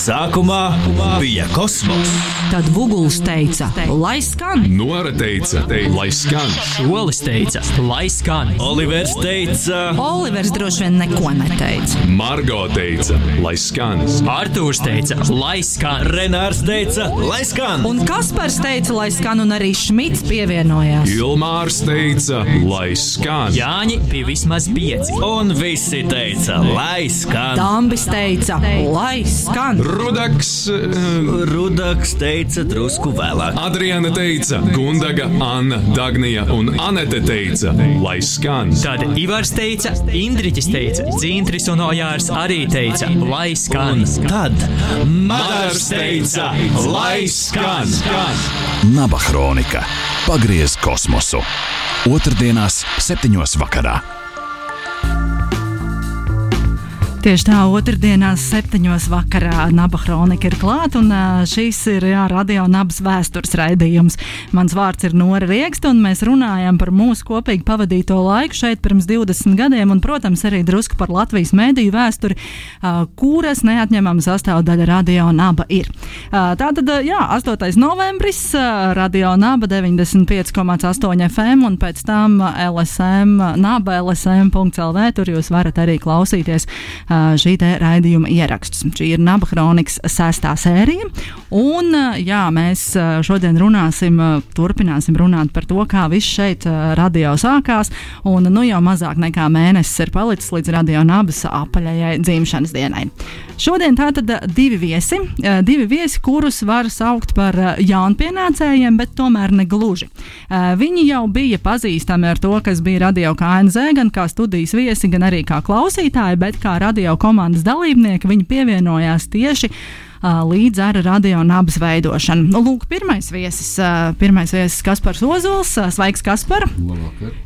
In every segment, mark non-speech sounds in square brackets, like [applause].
Sākumā bija kosmos. Tad Vuguls teica, lai skan. Nora teica, lai skan. Olis teica, lai skan. Olivers teica, Olivers droši vien neko neteica. Margo teica, lai skan. Artūrs teica, lai skan. Renārs teica, lai skan. Un Kaspars teica, lai skan, un arī Šmits pievienojās. Ilmārs teica, lai skan. Jāņi bija vismaz pieci. Un visi teica, lai skan. Dambis teica, lai skan. Rudaks, eh, Rudaks teica drusku vēlāk. Adriana teica, Gundaga, Anna, Dagnija un Anete teica, lai skan. Tad Ivars teica, Indriķis teica, Dzintris un Ojārs arī teica, lai skan. Tad Madars teica, lai skan. Naba Hronika. Pagriez kosmosu. Otrdienās, septiņos vakarā. Tieši tā, otrdienās, septiņos vakarā Naba Hronika ir klāta, un šis ir jā, radio Nabas vēstures raidījums. Mans vārds ir Nora Rieksta, un mēs runājam par mūsu kopīgi pavadīto laiku šeit pirms 20 gadiem, un, protams, arī drusku par Latvijas mēdīju vēsturi, kuras neatņemama sastāvdaļa radio Naba ir. Tātad, jā, 8. novembris, radio Naba 95,8 FM, un pēc tam LSM, Naba LSM.CLV, tur jūs varat arī klausīties šī raidījuma ierakstus. Šī ir Naba Kronikas sestā sērija. Un, jā, mēs šodien runāsim, turpināsim runāt par to, kā viss šeit radio sākās. Un nu jau mazāk nekā mēnesis ir palicis līdz radio Nabas apaļajai dzimšanas dienai. Šodien tātad divi viesi, divi viesi, kurus var saukt par jaunpienācējiem, bet tomēr ne gluži. Viņi jau bija pazīstami ar to, kas bija radio KNZ, gan kā studijas viesi, gan arī kā klausītāji, bet kā radio komandas dalībnieki viņi pievienojās tieši līdz ar radio nabas veidošanu. Nu, lūk, pirmais viesis, pirmais viesis Kaspars Ozols. Sveiks, Kaspar!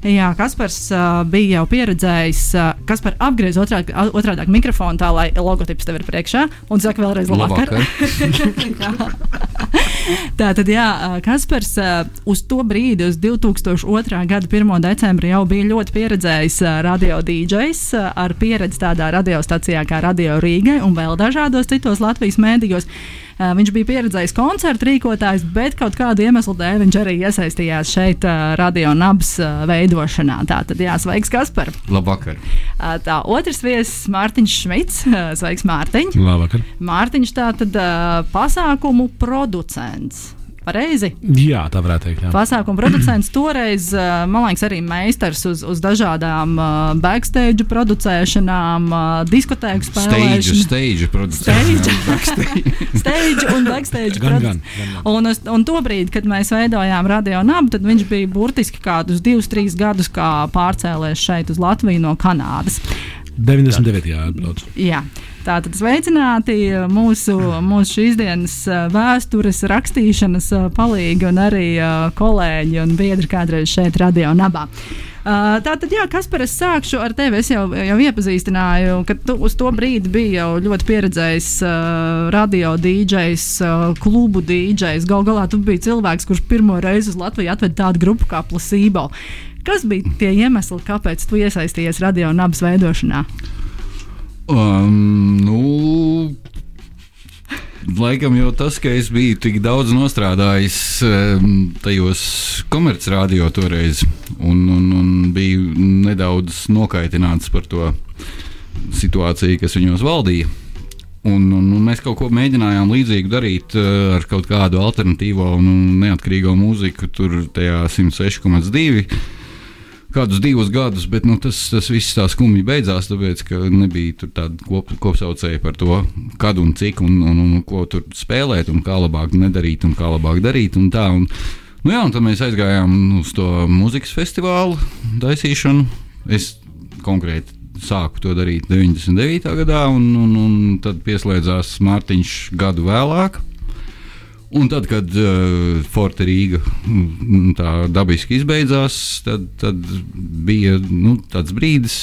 Jā, Kaspars bija jau pieredzējis, Kaspar apgriez otrādi, otrādāk mikrofonu tā, lai logotips tev ir priekšā un saka vēlreiz labvakar. [laughs] Tā tad, jā, Kaspars uz to brīdi, uz 2002. gada 1. decembri, jau bija ļoti pieredzējis radio DJs ā, ar pieredzi tādā radiostacijā kā Radio Rīgai un vēl dažādos citos Latvijas mēdījos. Ā, Viņš bija pieredzējis koncertu rīkotājs, bet kaut kādu iemeslu dēļ viņš arī iesaistījās šeit, ā, radio nabas ā, veidošanā. Tā tad, jā, sveiks, Kaspar! Labvakar. Tā otrs viesis Mārtiņš Šmits. Sveiks, Mārtiņ! Labvakar. Mārtiņš tātad ā, pasākumu producents. Pareizi. Jā, tā varētu teikt. Jā. Pasākuma producents [clears throat] toreiz, ā, man liekas, arī meistars uz, uz dažādām ā, backstage producēšanām, ā, diskotēku spēlēšanām. producents. Stage. [laughs] [laughs] Stage un backstage. Gan, gan, gan, gan. Un, un tobrīd, kad mēs veidojām radio nabu, tad viņš bija burtiski kādus divus, trīs gadus kā pārcēlies šeit uz Latviju no Kanādas. 99. Jā, atbrauc. Jā. Tātad sveicināti mūsu, mūsu šīs dienas ā, vēstures rakstīšanas palīgi un arī kolēģi un biedri kādreiz šeit radio nabā. Uh, Tātad, jā, kas par es sākšu ar tevi? Es jau, jau iepazīstināju, ka tu uz to brīdi biji jau ļoti pieredzējis uh, radio DJs, uh, klubu DJs. Galu galā tu biji cilvēks, kurš pirmo reizi uz Latviju atveda tādu grupu kā Placebo. Kas bija tie iemesli, kāpēc tu iesaistījies radio nabas veidošanā? Um, nu, laikam jau tas, ka es biju tik daudz nostrādājis um, tajos komercradio toreiz, un, un, un biju nedaudz nokaitināts par to situāciju, kas viņos valdīja. Un, un, un mēs kaut ko mēģinājām līdzīgu darīt uh, ar kaut kādu alternatīvo un neatkarīgo mūziku, tur tajā 106,2 kādus divus gadus, bet nu, tas, tas viss tā skumji beidzās, tāpēc ka nebija tāda kop, kopsaucēja par to, kad un cik un, un, un ko tur spēlēt, un kā labāk nedarīt, un kā labāk darīt. Un tā, un, nu, jā, un tad mēs aizgājām uz to mūzikas festivālu taisīšanu. Es konkrēti sāku to darīt 99. gadā, un, un, un tad pieslēdzās Mārtiņš gadu vēlāk. Un tad, kad uh, Forte Rīga mm, tā dabiski izbeidzās, tad, tad bija nu, tāds brīdis,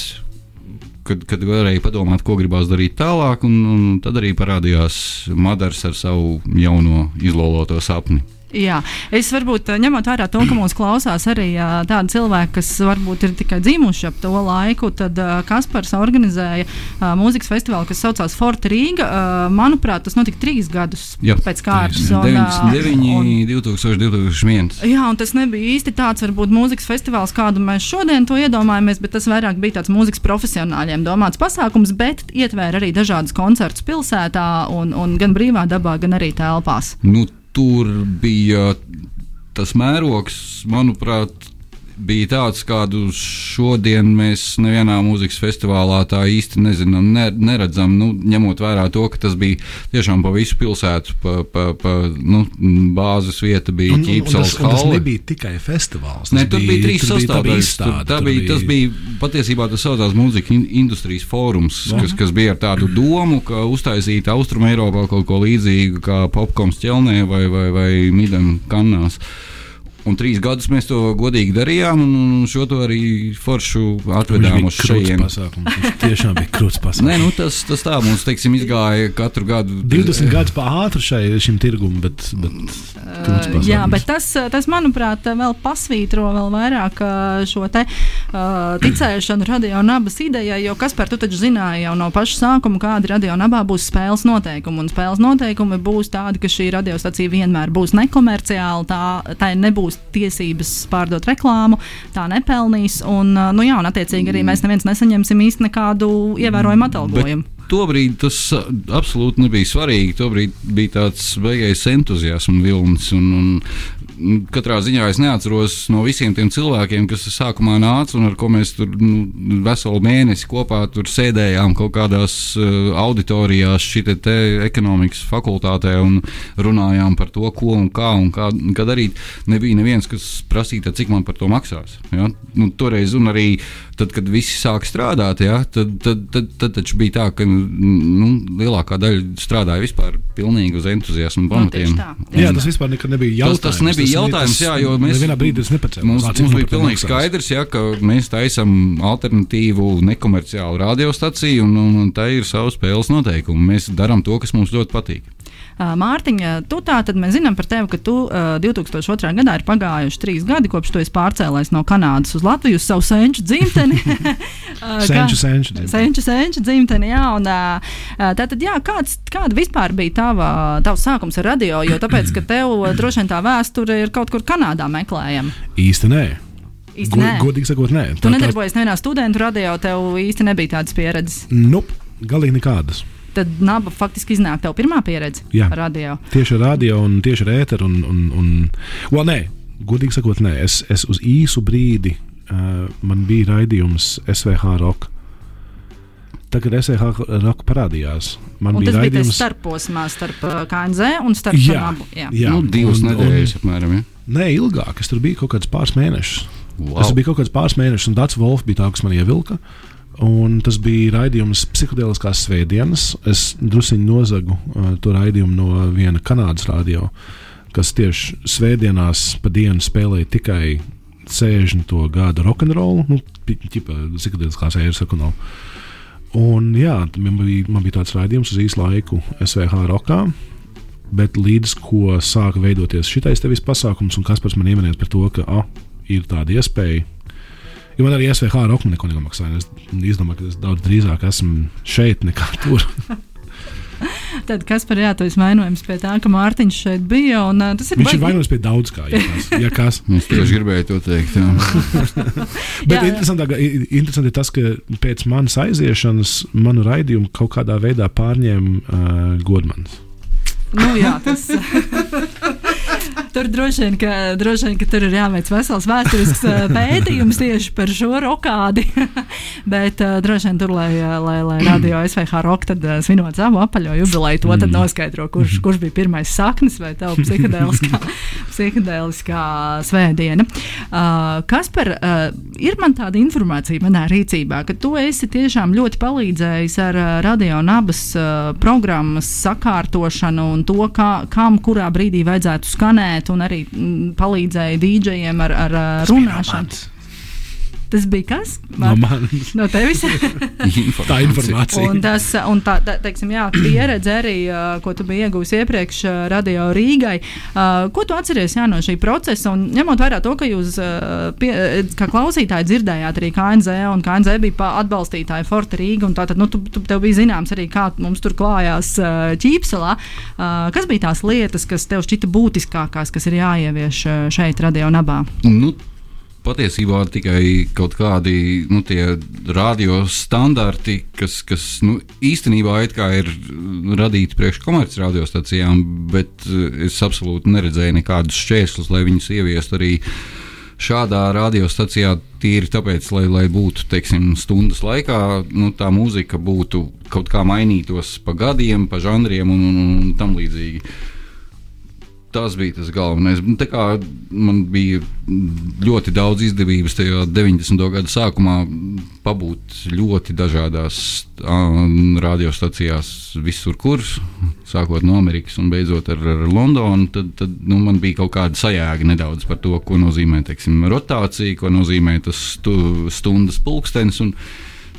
kad, kad varēja padomāt, ko gribās darīt tālāk. Un, un tad arī parādījās Madars ar savu jauno izloloto sapni. Jā, es varbūt eh, ņemot vērā to, ka mūsu klausās arī uh, tādi cilvēki, kas varbūt ir tikai dzimuši ap to laiku, tad uh, Kaspars organizēja mūzikas festivālu, kas saucās Forte Rīga. Manuprāt, tas notika trīs gadus Jā, pēc kārtas. un, un, 99, 2000, 2001. Jā, un tas nebija īsti tāds, varbūt, mūzikas festivāls, kādu mēs šodien to iedomājamies, bet tas vairāk bija tāds mūzikas profesionāļiem domāts pasākums, bet ietvēra arī dažādas koncertus pilsētā, un, un gan brīvā dabā, gan arī telpās. Nu, tur bija tas mērogs, manuprāt, bija tāds, kādu šodien mēs nevienā mūzikas festivālā tā īsti nezinām, ne, neredzam. Nu, ņemot vērā to, ka tas bija tiešām pa visu pilsētu, pa, pa, pa nu, bāzes vieta bija tas, ķīpsels tas halve. nebija tikai festivāls. Nē, tur bija trīs bija- tā bija sastāvdaļas. Tur bija, tas bija patiesībā tas saucās mūzikas in- industrijas fórums, kas, kas bija ar tādu domu, ka uztaisīt Austrum Eiropā kaut ko līdzīgu kā popkoms ķelnē vai, vai, vai midam kannās. Un trīs gadus mēs to godīgi darījām, un šo to arī foršu atvedām uz šejienes. Viņš tiešām bija krūts [laughs] pasākums. Nē, nu tas, tas tā mums, teiksim, izgāja katru gadu. 20 gadus pa ātru šai, šim tirgumam, bet, bet Uh, jā, bet tas, tas, manuprāt, vēl pasvītro vēl vairāk uh, šo te, uh, ticēšanu radio nabas idejai, jo kas par to taču zināja jau no paša sākuma, kādi radio nabā būs spēles noteikumi. Un spēles noteikumi būs tādi, ka šī radiostacija vienmēr būs nekomerciāla, tā, tā nebūs tiesības pārdot reklāmu, tā nepelnīs. Un, uh, nu jā, un attiecīgi arī mēs neviens nesaņemsim īsti nekādu ievērojumu atalgojumu. Tobrīd tas uh, absolūti nebija svarīgi. Tobrīd bija tāds beigais entuziasms vilnis. Un, un katrā ziņā es neatceros no visiem tiem cilvēkiem, kas sākumā nāca un ar ko mēs tur nu, veselu mēnesi kopā tur sēdējām kaut kādās uh, auditorijās, šī te, ekonomikas fakultātē un runājām par to, ko un kā un kā, kā darīt. Nebija neviens, kas prasīja, cik man par to maksās. Ja? Nu, toreiz, un arī tad, kad visi sāk strādāt, ja, tad, tad, tad, tad taču bija tā, ka nu, lielākā daļa strādāja vispār pilnīgi uz entuziasmu Nu, pamatiem. tā. Jā, tas vispār nekad nebija Tas- jautājums. tas nebija jautājums, jā, jo mēs- Vienā brīdī tas nepacēlās. Mums, mums bija pilnīgi skaidrs, ja, ka mēs taisām alternatīvu, nekomerciālu radiostaciju, un, un, un tā ir savs spēles noteikumi. Mēs darām to, kas mums ļoti patīk. Mārtiņa, tu tā tad mēs zinām par tevi, ka tu uh, 2002. gadā ir pagājuši trīs gadi, kopš tu esi pārcēlējis no Kanādas uz Latviju, uz savu senču dzimteni. [laughs] Senču, senču dzimteni. Senču, senču dzimteni, jā. Un, tātad, jā, kāds, kāda vispār bija tava, tavs sākums ar radio? Jo tāpēc, ka tev droši vien tā vēsture ir kaut kur Kanādā meklējama. Īsti nē. Īsti nē. Godīgi sakot, nē. Tu nedarbojies nevienā studentu radio, tev īsti nebija tādas pieredzes. Nu, galīgi nekādas. Tad naba faktiski iznāk tev pirmā pieredze Jā. ar radio. Tieši ar radio un tieši ar ēteru. Un, un, un, well, nē, godīgi sakot, nē. Es, es uz īsu brīdi uh, man bija raidījums SVH Rock. Tagad SVH Rock parādījās. Man Un bija tas bija tas raidījums starposmā starp uh, KNZ un starp Jā, nabu. Jā. jā, nu, divas nedēļas, apmēram. Ja? Nē, ilgāk. Es tur biju kaut kāds pāris mēnešus. Wow. Tas bija kaut kāds pāris mēnešus, un Dārts Wolfs bija tā, kas man ievilka. Un tas bija raidījums psiholoģiskās svētdienas. Es druskuļi nozagu uh, to raidījumu no viena Kanādas radio, kas tieši svētdienās pa dienu spēlēja tikai 60. gada rokenrolu, nu, tipā psiholoģiskās ēras rokenrolu. Un jā, man bija, man bija tāds raidījums uz īsu laiku SVH rokā. Bet līdz ko sāka veidoties šitais tevis pasākums, un kas pats man ieminēja par to, ka ah, ir tāda iespēja. Jo man arī SVH roka neko nemaksāja. Es domāju, ka es daudz drīzāk esmu šeit nekā tur. [laughs] Tad, kas par jā, to ir vainojums pie tā, ka Mārtiņš šeit bija. Un, uh, tas ir Viņš ir baigi- vainojams pie daudz kā. Ja kas, ja kas. [laughs] Es tieši gribēju to teikt. [laughs] Bet Jā. interesanti, interesanti ir tas, ka pēc manas aiziešanas manu raidījumu kaut kādā veidā pārņēma uh, Godmans. Nu, jā, tas. Tur droši vien, ka, droši vien, ka tur ir jāveic vesels vēsturisks ā, pētījums tieši par šo rokādi. [laughs] Bet uh, droši vien tur, lai, ā, lai, lai radio SVH roka tad uh, svinot savu apaļo jubileju, to tad noskaidro, kurš, kurš bija pirmais saknis vai tev psihedēliskā, [laughs] psihedēliskā svētdiena. Uh, kas par, uh, ir man tāda informācija manā rīcībā, ka tu esi tiešām ļoti palīdzējis ar uh, radio un abas uh, programmas sakārtošanu un to, kā, kam kurā brīdī vajadzētu skanēt, un arī mm, palīdzēja dīdžejiem ar, ar runāšanu. Tas bija kas? No manis. No tevis. [laughs] Tā informācija. Un tas, un tā, tā teiksim, jā, pieredze arī, ko tu biji iegūmis iepriekš Radio Rīgai. Ko tu atceries jā, no šī procesa? Un ņemot vērā to, ka jūs, pie, kā klausītāji, dzirdējāt arī KNZ, un KNZ bija pa- atbalstītāji Forta Rīga, un tātad, nu, tu, tu, tev bija zināms arī, kā mums tur klājās Ķīpselā. Kas bija tās lietas, kas tev šķita būtiskākās, kas ir jāievieš šeit, Radio Nabā? Nu, patiesībā tikai kaut kādi nu, tie radio standarti, kas, kas nu, īstenībā ir radīti priekš komerciālajām radiostacijām, bet eh, es absolūti neredzēju nekādus šķēršļus, lai viņus ieviestu arī šādā radiostacijā. Tīri tāpēc, lai, lai būtu teiksim, stundas laikā, nu, tā mūzika būtu kaut kā mainītos pa gadiem, pa žanriem un, un, un tam līdzīgi. Tas bija tas galvenais. Nu, Man bija ļoti daudz izdevības tajā 90. gada sākumā pabūt ļoti dažādās radiostacijās, visur, kur, sākot no Amerikas un beidzot ar, ar Londonu. Tad, tad nu, man bija kaut kāda sajēga nedaudz par to, ko nozīmē teiksim, rotācija, ko nozīmē tas stu, stundas pulkstenis. Un,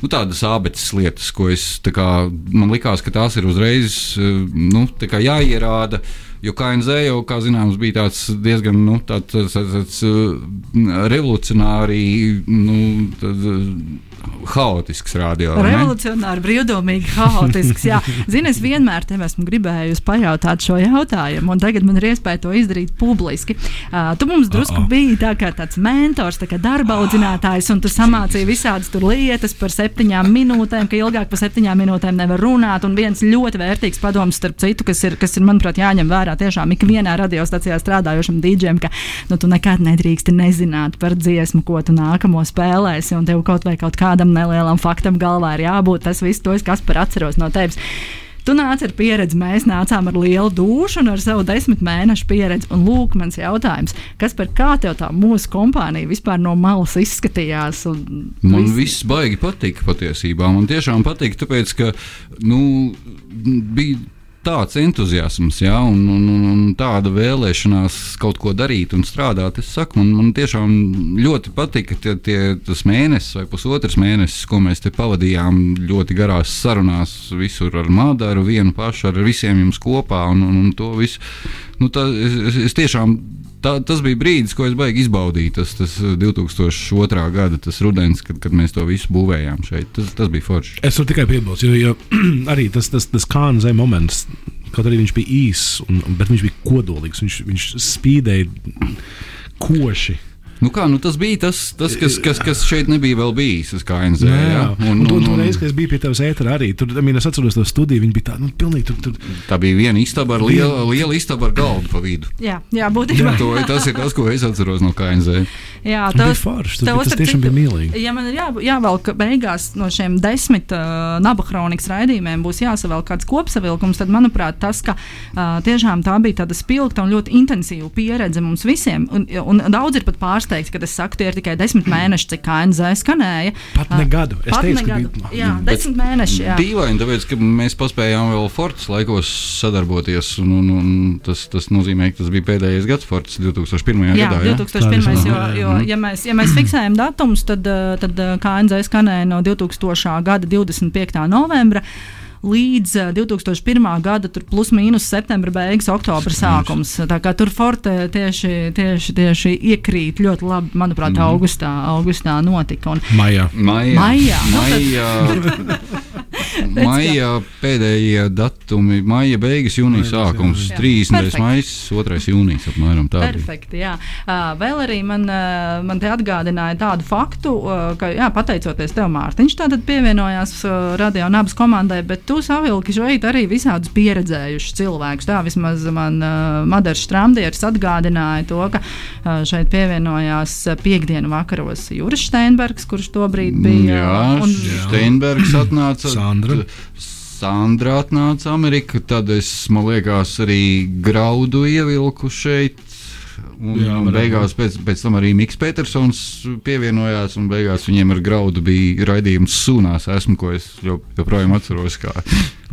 nu, tādas abeces lietas, ko es kā, man likās, ka tās ir uzreiz nu, jāierāda. Jo KNZ jau, kā zināms, bija tāds diezgan nu, tāds, tāds, tāds, uh, revolucionāri, nu, tāds, uh, haotisks radio. vai ne? Revolucionāri, brīvdomīgi, haotisks. Zini, es vienmēr tev esmu gribējusi pajautāt šo jautājumu, un tagad man ir iespēja to izdarīt publiski. Uh, tu mums drusku Uh-oh. biji tā kā tāds mentors, tā kā darba audzinātājs, un tu samācīji visādas lietas par septiņām minūtēm, ka ilgāk par septiņām minūtēm nevar runāt. Un viens ļoti vērtīgs padoms, starp citu, kas ir, kas ir manuprāt, jāņem vērā tiešām ikvienā radiostacijā strādājošam dīdžiem, ka nu, tu nekad nedrīksti nezināt par dziesmu, ko tu nākamo spēlēsi, un tev kaut vai kaut kādam nelielam faktam galvā ir jābūt. Tas viss, to es kas par atceros no tevis. Tu nāc ar pieredzi, mēs nācām ar lielu dušu un ar savu desmit mēnešu pieredzi. Un lūk, mans jautājums, kas par kā tev tā mūsu kompānija vispār no malas izskatījās? Man viss- viss baigi patika patiesībā. Man tiešām patika, tāpēc ka nu, bija tāds entuziasms, ja, un, un, un, tāda vēlēšanās kaut ko darīt un strādāt. Es saku, man, man tiešām ļoti patika tie, tie, tas mēnesis vai pusotrs mēnesis, ko mēs te pavadījām ļoti garās sarunās, visur ar Madaru, vienu pašu, ar visiem jums kopā un, un, un to visu. Nu, tā, es, es tiešām tā, tas bija brīdis, ko es baigi izbaudīju. Tas, tas 2002. gada tas rudens, kad, kad mēs to visu būvējām šeit. Tas, tas bija forši. Es varu tikai piebilst, jo, jo [clears throat] arī tas, tas, tas kānzē moments, kaut arī viņš bija īss, un, bet viņš bija kodolīgs. Viņš, viņš spīdēja koši. Nu kā, nu tas bija tas, tas kas, kas, kas šeit nebija vēl bijis. Tas kā NZ. Jā, un, un, un, un reiz, kad es biju pie tevis ēterā, arī tur, mean, es atceros to studiju. Viņa bija tāda, nu, pilnīgi tur. tur Tā bija viena istaba ar lielu, lielu istabu ar galdu pa vidu. Jā, jā būtībā. To, tas ir tas, ko es atceros no KNZ. Jā, Tas bija forši, tas tas tiešām citu, bija mīlīgi. Ja man ir jā, jāvelk beigās no šiem desmit uh, naba kronikas raidījumiem, būs jāsavelk kāds kopsavilkums, tad, manuprāt, tas, ka uh, tiešām tā bija tāda spilgta un ļoti intensīva pieredze mums visiem. Un, un daudz ir pat pārsteigts, ka es saku, tie ir tikai desmit mēneši, cik KNZ skanēja. Pat ne gadu. Es pat teicu, ka gadu. bija- Jā, desmit mēneši. Jā. Dīvaini, tāpēc, ka mēs paspējām vēl Fortes laikos sadarboties. Un, un, un tas, tas nozīmē, ka tas bija pēdējais gads Fortes 2001. Jā, gadā. ja? 2001. Tā Jo, jo, ja mēs, ja mēs fiksējam datumus, tad, tad eh, KNZ skanēja no 2000. gada 25. novembra. Līdz eh, 2001. gada tur plus mīnus septembra beigas, oktobra sākums. Tā kā tur forte tieši, tieši, tieši iekrīt ļoti labi, manuprāt, Mhm. augustā, augustā notika. Un, Maijā. Maijā. Maijā. Nu, Maijā, [laughs] [laughs] maijā pēdējie datumi, maija beigas, jūnijas sākums, Jā. 30. Perfekt. maija, 2. jūnijas apmēram tā. Perfekti. Jā. Vēl arī man, man te atgādināja tādu faktu, ka, jā, pateicoties tev, Mārtiņš, tātad pievienojās radio un abas komandai, bet tu savilki šeit arī visādus pieredzējušus cilvēkus. Tā vismaz man Madars Strāmdieris atgādināja to, ka šeit pievienojās piekdienu vakaros Juris Steinbergs, kurš tobrīd bija. Jā, un, Steinbergs atnāca. Sandra. Sandra? Atnāca Amerikā, tad es, man liekas, arī graudu ievilku šeit. Un, Jā, un beigās pēc, pēc tam arī Mikls Petersons pievienojās, un beigās viņiem ar graudu bija raidījums Sunās, esmu, ko es jo- joprojām atceros kā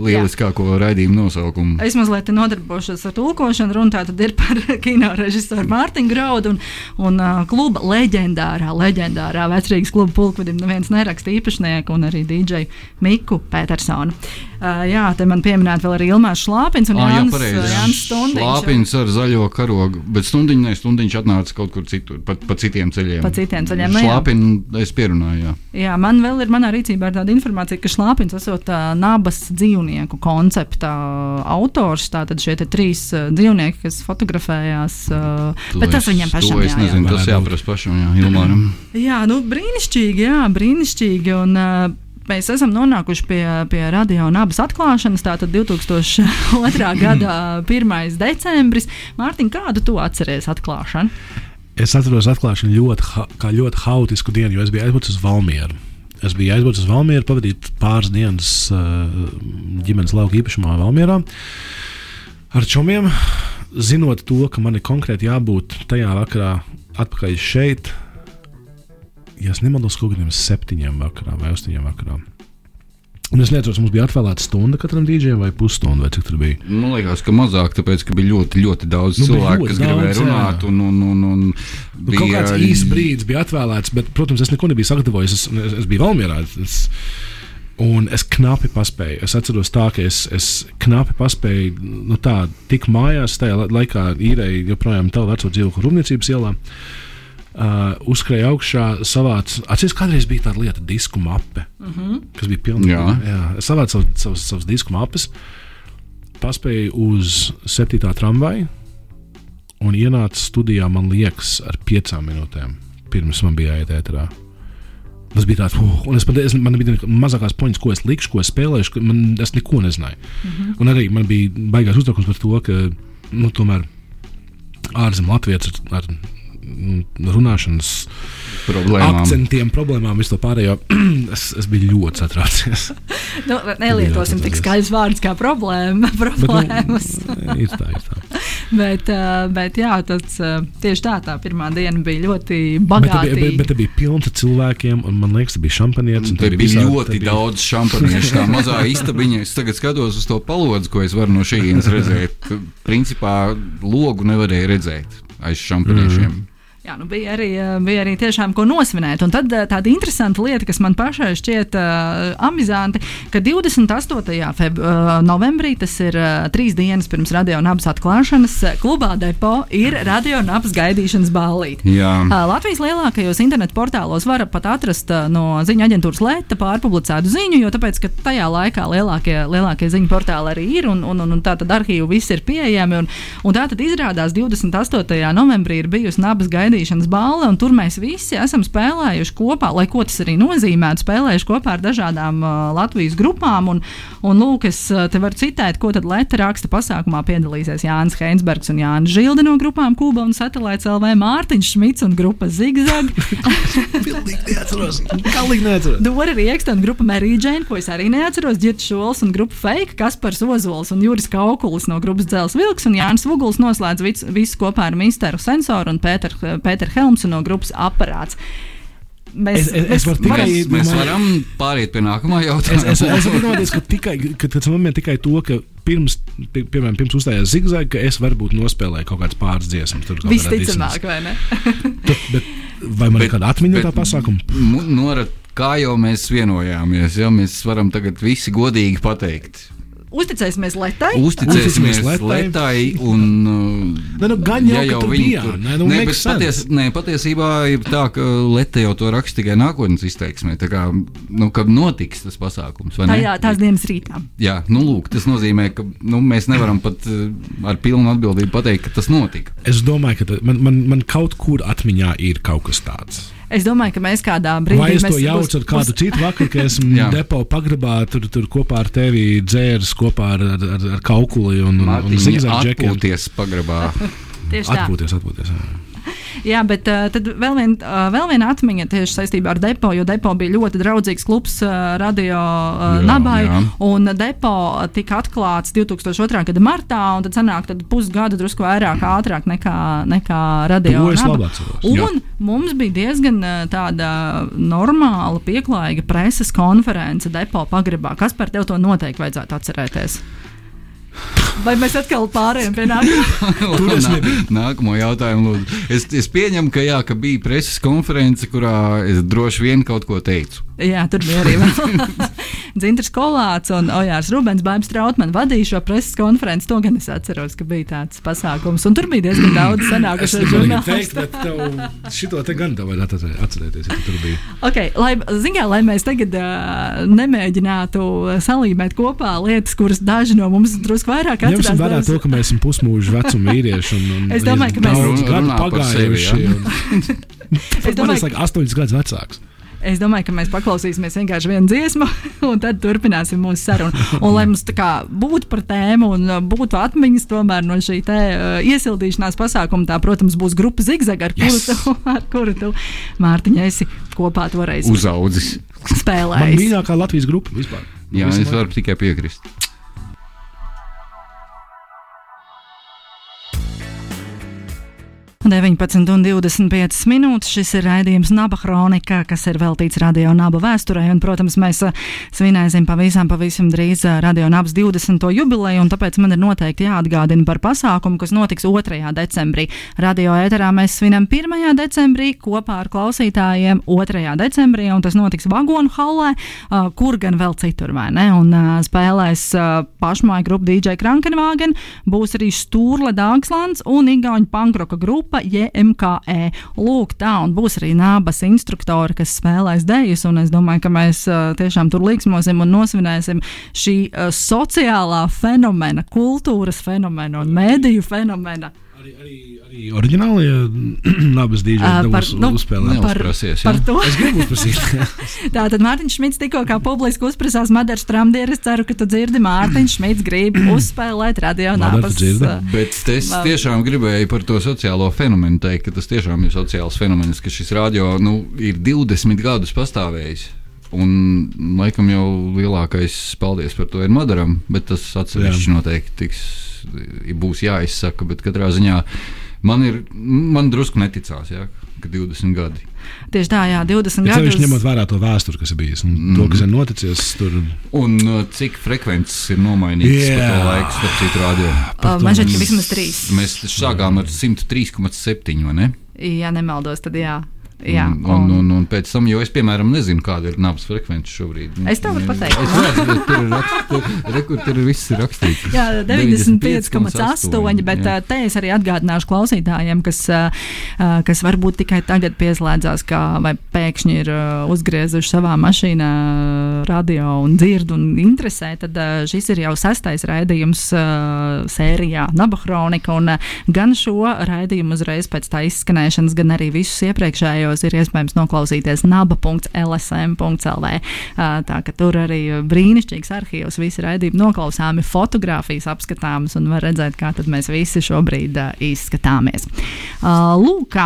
lieliskāko raidījumu nosaukumu. Es mazliet nodarbošos ar tulkošanu. Runa tātad ir par [laughs] kino režisoru Mārtiņu Graudu un, un uh, kluba leģendārā, leģendārā vecrīgas kluba pulkvedim neviens neraksta īpašnieku un arī DJ Miku Petersonu. Uh, jā, te man pieminēt vēl arī Ilmārs Šlāpins un jā, Jānis, pareizi. Jānis Stundiņš. Lāpins ar zaļo karogu, bet stundiņš, ne, stundiņš atnāca kaut kur citur, pa, pa citiem ceļiem. Pa citiem ceļiem, nu jā. Šlāpinu es pierunāju, jā. Jā, man vēl ir manā rīcībā ir tāda informācija, ka Šlāpins esot uh, nabas dzīvnieku koncepta autors. Tātad šie te trīs uh, dzīvnieki, kas fotografējās, uh, To bet tas es- viņiem pašam To es jājautā. nezinu, tas Varētu jāprasa pašam, jā, Ilmāram. Jā, nu, brīnišķīgi, jā, brīnišķīgi. Un, uh, Mēs esam nonākuši pie, pie radio un abas atklāšanas. Tātad 2002. [clears throat] gada 1. decembris. Mārtiņ, kādu tu atceries atklāšanu? Es atceros atklāšanu ļoti, ha- kā ļoti haotisku dienu, jo es biju aizbraucis uz Valmieru. Es biju aizbraucis uz Valmieru, pavadīt pāris dienas uh, ģimenes lauka īpašumā Valmierā ar čomiem, zinot to, ka man ir konkrēti jābūt tajā vakarā atpakaļ šeit. Ja es nemaldos, kaut kādiem septiņiem vakarā vai astoņiem vakarā. Un es neatceros, mums bija atvēlēta stunda katram dīdžiem vai pusstunda, vai cik tur bija. Man liekas, ka mazāk, tāpēc, ka bija ļoti, ļoti daudz Nu, bija cilvēku, ļoti kas daudz, gribēja runāt. Un, un, un, un Nu, kaut kāds īsts brīdis bija atvēlēts, bet, protams, es neko nebiju sagatavojis. Es, es, es biju Valmjerā. Es, un es knapi paspēju. Es atceros, tā, ka es, es knapi paspēju, nu, tā, tik mājās, tajā la- laikā īrēju joprojām tālu veco dzīvokli Rūpniecības ielā. Uh, uzkrāja augšā, savāca. Atcerieties, kādreiz bija tāda lieta, disku mape, mm -hmm. kas bija pilnīgi. Jā. jā es savācu savu, savus, savus disku mapes, paspēju uz 7. tramvaju un ienāca studijā, man liekas, ar piecām minūtēm pirms man bija jāiet ēterā. Tas bija tāds, uh, un es pat es, man bija mazākās poņas, ko es likšu, ko es spēlēšu. ka Man, es neko nezināju. Mm -hmm. Un arī man bija baigās uztraukums par to, ka nu, tomēr ārzemju latviešu ar, ar runāšanas problēmām. akcentiem, problēmām, visu to pārējo. [clears throat] es, es biju ļoti satraucies. [laughs] Nu, nelietosim tik skaļus vārdus kā problēma, problēmas. nu, [laughs] ir tā, ir tā. [laughs] bet, bet jā, tas tieši tā, tā pirmā diena bija ļoti Bet bija, bet, bagātīga. bet te bija pilns ar cilvēkiem, un man liekas, tas bija šampanietis. te bija visādi- ļoti bija- daudz šampaniešu. Tā mazā istabiņa. Es tagad skatos uz to palodzi, ko es varu no šejienes redzēt. Principā logu nevarēja redzēt aiz šampaniešiem. Mm. Jā, nu bija, arī, uh, bija arī tiešām ko nosvinēt. Un tad uh, tāda interesanta lieta, kas man pašai šķiet uh, amizanti, ka 28. Feb, uh, novembrī, tas ir uh, trīs dienas pirms radio un abas atklāšanas, klubā depo ir radio un abas gaidīšanas ballīte. Uh, Latvijas lielākajos internetu portālos var pat atrast uh, no ziņu aģentūras Lēta pārpublicētu ziņu, jo tāpēc, ka tajā laikā lielākie, lielākie ziņu portāli arī ir un, un, un, un tā tad arhīvi viss ir pieejami. Un, un tā tad izrādās 28. novembrī ir bijusi nabas gaidīšanas balva, un tur mēs visi esam spēlējuši kopā, lai ko tas arī nozīmētu, spēlējuši kopā ar dažādām uh, Latvijas grupām. Un, un lūk, es uh, te varu citēt, ko tad Lēta raksta pasākumā piedalīsies Jānis Heinsbergs un Jānis Žilde no grupām Kuba un Satelīts LV, Mārtiņš Šmits un grupa Zigzag. [laughs] Pilnīgi neatceros. Galīgi neatceros. Dora Rieksta un grupa Marija Džēna, ko es arī neatceros, Girts Šols un grupa Fake, Kaspars Ozols un Juris Kaukulis no grupas Dzels Vilks un Jānis Vuguls noslēdz visu, visu kopā ar Misteru Sensoru un Pēter, Pēter Helms no grupas Aparāts. Mēs, Es- es- es varu tikai- Mēs, mēs varam pāriet pie nākamā Es, jautājuma. es, es domāju, ka tikai, ka, tikai to, ka pirms, pie, piemēram, pirms uzstājās zigzag, ka es varbūt nospēlēju kaut kādas pāris dziesmas. Visticamāk, vai ne? [laughs] dissonance. Bet, vai man ir kāda atmiņa no tā pasākuma? Mu- Nora, kā jau mēs vienojāmies, ja mēs varam tagad visi godīgi pateikt. Uzticēsimies Letai. Uzticēsimies. Un, uh, Ne, nu, gan jau, ka tur viņi bijām, ne, nu, nē, paties, nē, patiesībā ir tā, ka Lieta jau to raksta tikai nākotnes izteiksmē. Tā kā, nu, kad notiks tas pasākums, vai ne? Tajā, tās dienas rītā. Jā, nu, lūk, tas nozīmē, ka nu, mēs nevaram pat uh, ar pilnu atbildību pateikt, ka tas notika. Es domāju, ka man, man, man kaut kur atmiņā ir kaut kas tāds. Es domāju, ka mēs kādā brīdī. Vai es to mēs jaucu ar kādu citu vakaru, kad esmu [laughs] depo pagrabā, tur, tur kopā ar tevi dzērs, kopā ar, ar, ar, kaukuli un, un, un Mārtiņa zigzag džekiem. atpūties pagrabā. [laughs] Tieši tā. Atpūties, atpūties. jā. [laughs] Jā, bet uh, tad vēl, vien, uh, vēl viena atmiņa tieši saistībā ar depo, jo depo bija ļoti draudzīgs klubs uh, radio uh, Jā, nabai. jā. Un depo tika atklāts 2002. gada martā, un tad sanāk tad pusgadu drusku vairāk ātrāk nekā, nekā radio. Un mums bija diezgan uh, tāda normāla, pieklājīga preses konference depo pagrabā. Kas par tevi to noteikti vajadzētu atcerēties? Vai mēs atkal pārējām pie nākamā? [laughs] Nākamo jautājumu lūdzu. Es, es pieņemu, ka, jā, ka bija preses konference, kurā es droši vien kaut ko teicu. Jā, tur bija arī [laughs] Dzintrs Kolāts un Ojārs Rubens Bābs Trautmans vadīja šo preses konferenci. To gan es atceros, ka bija tāds pasākums. Un tur bija diezgan daudz sanākušo žurnālistu. šito te gan tev atcerē- atcerēties, ja tu tur bija. Okay, lai, zinā, lai mēs tagad uh, nemēģinātu salīmēt kopā lietas, kuras daži no mums drusku vairāk Ņemsim atcerās. vērā to, ka mēs esam pusmūža vecuma vīrieši. Un, un Es domāju, ka mēs- gadu par sevi, pagājuši. ja? un- Es domāju, ir like astoņus gadus vecāks. Es domāju, ka mēs paklausīsimies vienkārši vienu dziesmu, [laughs] un tad turpināsim mūsu sarunu. Un, lai mums tā kā būtu par tēmu un uh, būtu atmiņas tomēr no šī te, uh, iesildīšanās pasākuma, tā, protams, būs grupa Zigzag, ar kuru Yes! tu, [laughs] ar kuru tu Mārtiņa, esi kopā toreiz Uzaudzis. Man spēlējis. mīļākā Latvijas grupa vispār. Jā, es varu tikai piekrist. 19 un 25 minūtes šis ir raidījums Naba Kronika, kas ir veltīts radio Naba vēsturei. Un, protams, mēs svinēsim pavisam, pavisam drīz radio Nabas 20. jubileju, un tāpēc man ir noteikti jāatgādina par pasākumu, kas notiks 2. decembrī. Radio ēterā mēs svinam 1. decembrī kopā ar klausītājiem 2. decembrī, un tas notiks Vagonu hallē, kur gan vēl citur, vai ne? Un spēlēs pašmāja grupa DJ Krankenvāgen, būs arī Stūrle Dāngslands un Igauņu pankroka grupa JMKE. Lūk, tā, un būs arī nābas instruktori, kas spēlēs dejus, un es domāju, ka mēs uh, tiešām tur liksmosim un nosvinēsim šī uh, sociālā fenomena, kultūras fenomena un mēdīju fenomena. Arī, arī, arī oriģinālie [clears throat] nabas Ā, dīdžeji par- nu, uzspēlē. Par- Neuzprasies, par to. Es gribu uzprasīt. [laughs] Tātad Mārtiņš Šmits tikko kā publiski uzprasās Madaras tramdieru. Es ceru, ka tu dzirdi Mārtiņš Šmits grib [clears throat] uzspēlēt radio uh, Bet es tiešām gribēju par to sociālo fenomenu teikt, ka tas tiešām ir sociāls fenomens, ka šis radio nu, ir 20 gadus pastāvējis. Un, laikam, jau lielākais paldies par to ir Madaram, bet tas atsevišķi noteikti tiks, būs jāizsaka. Bet katrā ziņā man ir man drusku neticās, jā, ka 20 gadi. Tieši tā, jā, 20 Ja gadus. viņš ņemot vērā to vēsturi, kas ir bijis, un Mm. to, kas ir noticis tur. Un uh, cik frekvences ir nomainītas yeah. pa to laiku, starp citu, radio. Uh, Man šķiet, ka vismaz trīs. Mēs sākām ar 103,7 vai ne? Ja nemaldos, tad jā. Jā un, un, un, un pēc tam, jo es, piemēram, nezinu, kāda ir nabas frekvence šobrīd. Es tev varu pateikt. Es redzu, tur ir rakst- tur, tur viss ir rakstīts. Jā, 95,8. Bet jā. jā. te es arī atgādināšu klausītājiem, kas, ā, ā, kas varbūt tikai tagad pieslēdzās, kā, vai pēkšņi ir uzgriezuši savā mašīnā radio un dzird un interesē. Tad šis ir jau sastais raidījums sērijā Nabahronika. Un gan šo raidījumu uzreiz pēc tā izskanēšanas, gan arī visus iepriekšējos ir iespējams noklausīties naba.lsm.lv. Tā ka tur arī brīnišķīgs arhīvs, visi raidījumi noklausāmi, fotografijas apskatāmas un var redzēt, kā mēs visi šobrīd izskatāmies. Lūk,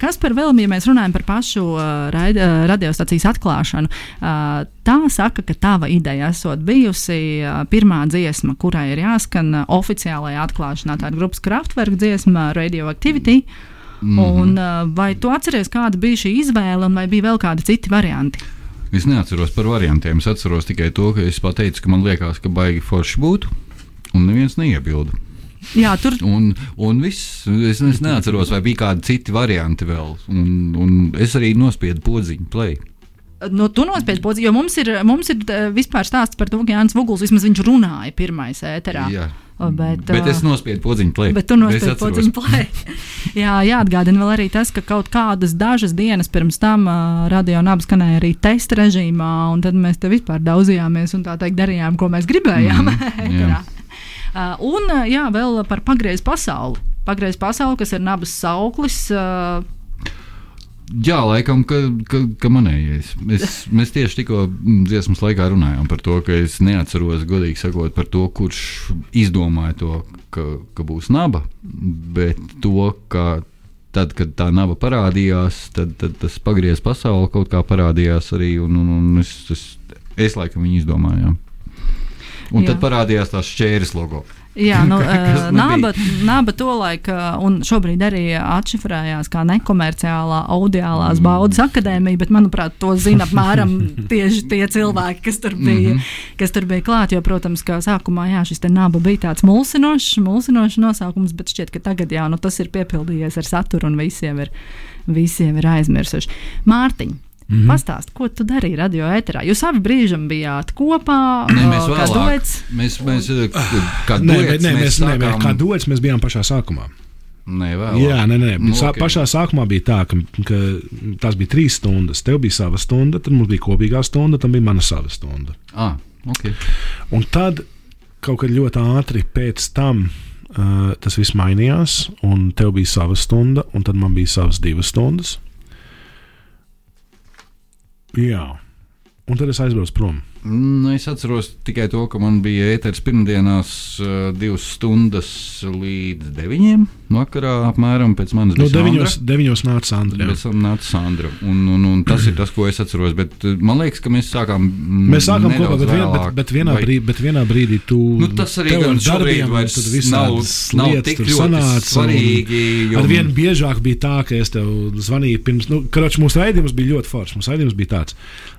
kas par vēl, ja mēs runājam par pašu raid, radiostacijas atklāšanu, tā saka, ka tava ideja esot bijusi pirmā dziesma, kurai ir jāskan oficiālajā atklāšanā, tā ir grupas Kraftwerk dziesma Radioactivity. Mm -hmm. Un, uh, vai tu atceries, kāda bija šī izvēle, un vai bija vēl kādi citi varianti? Es neatceros par variantiem. Es atceros tikai to, ka es pateicu, ka man liekas, ka baigi forši būtu, un neviens neiebilda. Jā, tur Un, un viss, es, es neatceros, vai bija kādi citi varianti vēl. Un, un es arī nospiedu podziņu, play. Nu, tu nospiedzi podziņu, jo mums ir, mums ir eh, vispār stāsts par to, ka Jānis Vuguls vismaz viņš runāja pirmais ēterā. Jā. Bet, Bet es nospiedu podziņu, play. Bet tu atceros. podziņu play. [laughs] Jā, jāatgādina vēl arī tas, ka kaut kādas dažas dienas pirms tam uh, radio nabas skanēja arī testa režīmā, un tad mēs te vispār daudzījāmies un tā teikt darījām, ko mēs gribējām. Mhm, [laughs] jā. Uh, un jā, vēl par pagriezu pasauli. Pagriezu pasauli, kas ir nabas sauklis. Uh, Jā, laikam, ka, ka, ka manējais. Es, mēs tieši tikko mm, dziesmas laikā runājām par to, ka es neatceros, godīgi sakot, par to, kurš izdomāja to, ka, ka būs naba, bet to, ka tad, kad tā nava parādījās, tad, tad tas pagriezis pasauli kaut kā parādījās arī. Un, un, un es, es, es laikam viņu izdomāju. Un Jā. tad parādījās tās šķēres logo. Jā, [laughs] nu, man naba, naba tolaik, uh, un šobrīd arī atšifrējās kā nekomerciālā audiālās Mm. baudas akadēmija, bet, manuprāt, to zina [laughs] apmēram tieši tie cilvēki, kas tur bija, Mhm. kas tur bija klāt. Jo, protams, kā sākumā jā, šis te naba bija tāds mulsinošs, mulsinošs nosaukums, bet šķiet, ka tagad jā, nu, tas ir piepildījies ar saturu un visiem ir, visiem ir aizmirsuši. Mārtiņ! Mm. -hmm. Pastāst, ko tu darīji radio ēterā? Jūs abi brīžam bijāt kopā. Nē, mēs vēlāk. duets? Mēs, mēs, eh, kā Nē, duets, nē, mēs, nē, mēs, sākām- kā dots, mēs bijām pašā sākumā. Nē, vēlāk. Jā, nē, nē. Nu, Sā, ok. Pašā sākumā bija tā, ka, ka tās bija trīs stundas. Tev bija sava stunda, tad mums bija kopīgā stunda, tad bija mana sava stunda. Ah, okay. Un tad kaut kad ļoti ātri pēc tam uh, tas viss mainījās, un tev bija sava stunda, un tad man bija savas divas stundas. Jā, un tad es aizbraucu prom. Nu, es atceros tikai to, ka man bija ēteris pirmdienās uh, divas stundas līdz deviņiem vakarā, apmēram pēc manas No Sandra. deviņos, deviņos nāca Sandra. Pēc tam nāca Sandra. Un, un, un tas ir tas, ko es atceros. Bet uh, man liekas, ka mēs sākām. Mēs sākām kopā, bet, vien, bet, bet, vienā vai- brīdī, bet vienā brīdī tu Nu, tas arī gan darbiem, vairs nav, nav tik ļoti sanāca, un svarīgi. Jo, Ar vienu biežāk bija tā, ka es tev zvanīju pirms, nu, karoči, mūsu raidījums bija ļoti foršs. Mūsu raidījums bija tāds,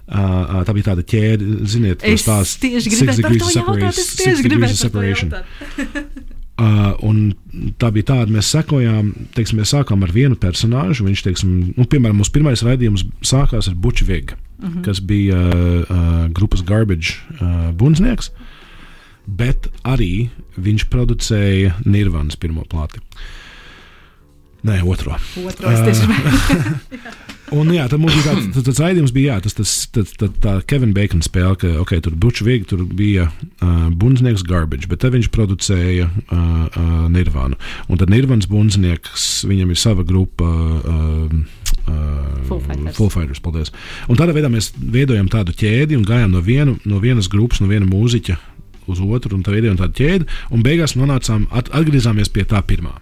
uh, tā bija tāda ķēde, ziniet, Es tās tieši gribēju par degrees to jautāt. separation- Es tieši gribēju par to jautāt. [laughs] Uh, un tā bija tāda, mēs sekojām, teiksim, mēs sākām ar vienu personāžu. Viņš, teiksim, nu, piemēram, mūsu pirmais raidījums sākās ar Buču Vigu, mm -hmm. kas bija uh, uh, grupas Garbage uh, bundznieks, bet arī viņš producēja Nirvanas pirmo plāti. Nē, otro. Otro gribēju. [laughs] [laughs] Un, jā, tad mums bija tāds, [clears throat] tas, tas raidījums, bija jā, tas, tas, tas, tā, tā Kevina Bacon spēle, ka okay, tur bija Bučvīgi, tur bija uh, bundznieks Garbage, bet te viņš producēja uh, uh, Nirvānu. Un tad Nirvāns bundznieks, viņam ir sava grupa. Uh, Uh, Foo Fighters. Full Fighters, paldies. Un tādā veidā mēs veidojam tādu ķēdi un gājām no, vienu, no vienas grupas, no viena mūziķa uz otru, un tā veidojam tādu ķēdi. Un beigās nonācām, at, atgriezāmies pie tā pirmā.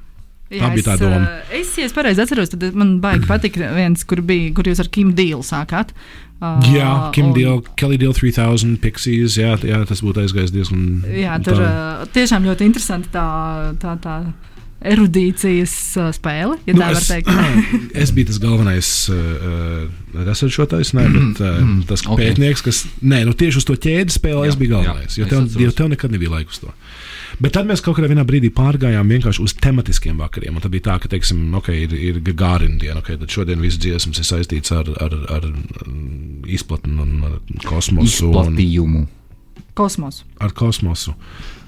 Tā bija tā es, doma. Es, ja es pareizi atceros, tad man baigi patika viens, kur bija, kur jūs ar Kim Dīlu sākāt. Uh, Jā, Kim un- Deal, Kelly Deal 3000, Pixies. Jā, jā tas būtu aizgājis diezgan. Jā, tur tā. tiešām ļoti interesanti tā, tā, tā erudīcijas spēle, ja Nu, tā var es, teikt. [clears throat] es biju tas galvenais uh, researchotājs, ne, bet uh, tas ok. okay. pētnieks, kas. Nē, nu tieši uz to ķēdes spēli es Jā, biju jā, galvenais. Jo es tev, jo tev nekad nebija laika uz to. Bet tad mēs kaut kādā vienā brīdī pārgājām vienkārši uz tematiskiem vakariem. un Tad bija tā, ka, teiksim, okay, ir, ir Gārina diena, okay, tad šodien viss dziesmas ir saistīts ar, ar, ar mm, izplatni un ar kosmosu. Un, izplatījumu. Kosmos. ar kosmosu,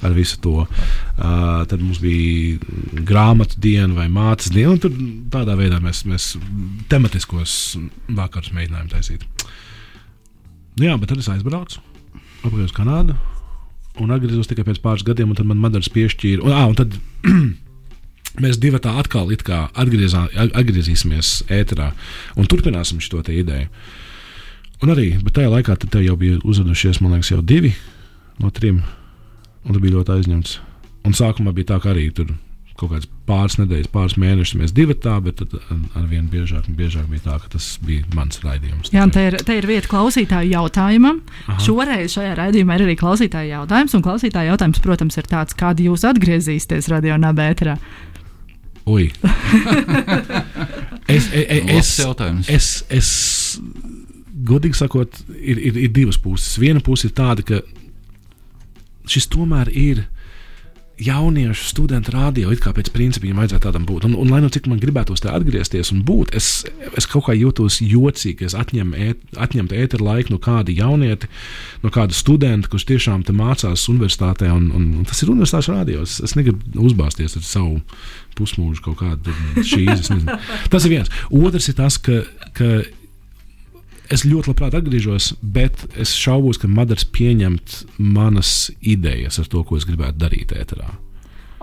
ar visu to. Uh, tad mums bija grāmatu diena vai mātes diena, un tur tādā veidā mēs, mēs tematiskos vakarus mēģinājām taisīt. Nu, jā, bet tad es aizbraucu atpakaļ uz Kanādu. Un atgriezos tikai pēc pāris gadiem, un tad man Madars piešķīra. Un, ah, un tad [clears throat] mēs divi tā atkal atgriezā, atgriezīsimies ēterā un turpināsim šo ideju. Un arī, tajā laikā tev jau bija uzvedušies, man liekas, jau divi no trim. Un tas bija ļoti aizņemts. Un sākumā bija tā, ka arī tur kaut kāds pāris nedēļas, pāris mēnešus mēs divi tā, bet tad ar, vien biežāk, un biežāk bija tā, ka tas bija mans raidījums. Jā, un te ir, te ir vieta klausītāju jautājumam. Aha. Šoreiz šajā raidījumā ir arī klausītāju jautājums. Un klausītāju jautājums, protams, ir tāds, kādi jūs atgriezīsieties radio nabērā. Ui. [laughs] es, e, e, es, jautājums. es, es, godīgi sakot, ir, ir, ir divas puses. Viena puse ir tāda, ka šis tomēr ir jauniešu studentu radio, it kā pēc principa viņam vajadzētu tādam būt. Un, un lai nu cik man gribētos te atgriezties un būt, es, es kaut kā jūtos jocīgi, es atņemu ēt, atņemtu ēteru laiku no kāda jaunieti, no kāda studenta, kurš tiešām te mācās universitātē. Un, un, un tas ir universitātes radio. Es, es negribu uzbāzties ar savu pusmūžu kaut kādu šīs. Tas ir viens. Otrs ir tas, ka. ka Es ļoti labprāt atgriežos, bet es šaubos, ka Madars pieņemt manas idejas ar to, ko es gribētu darīt ēterā.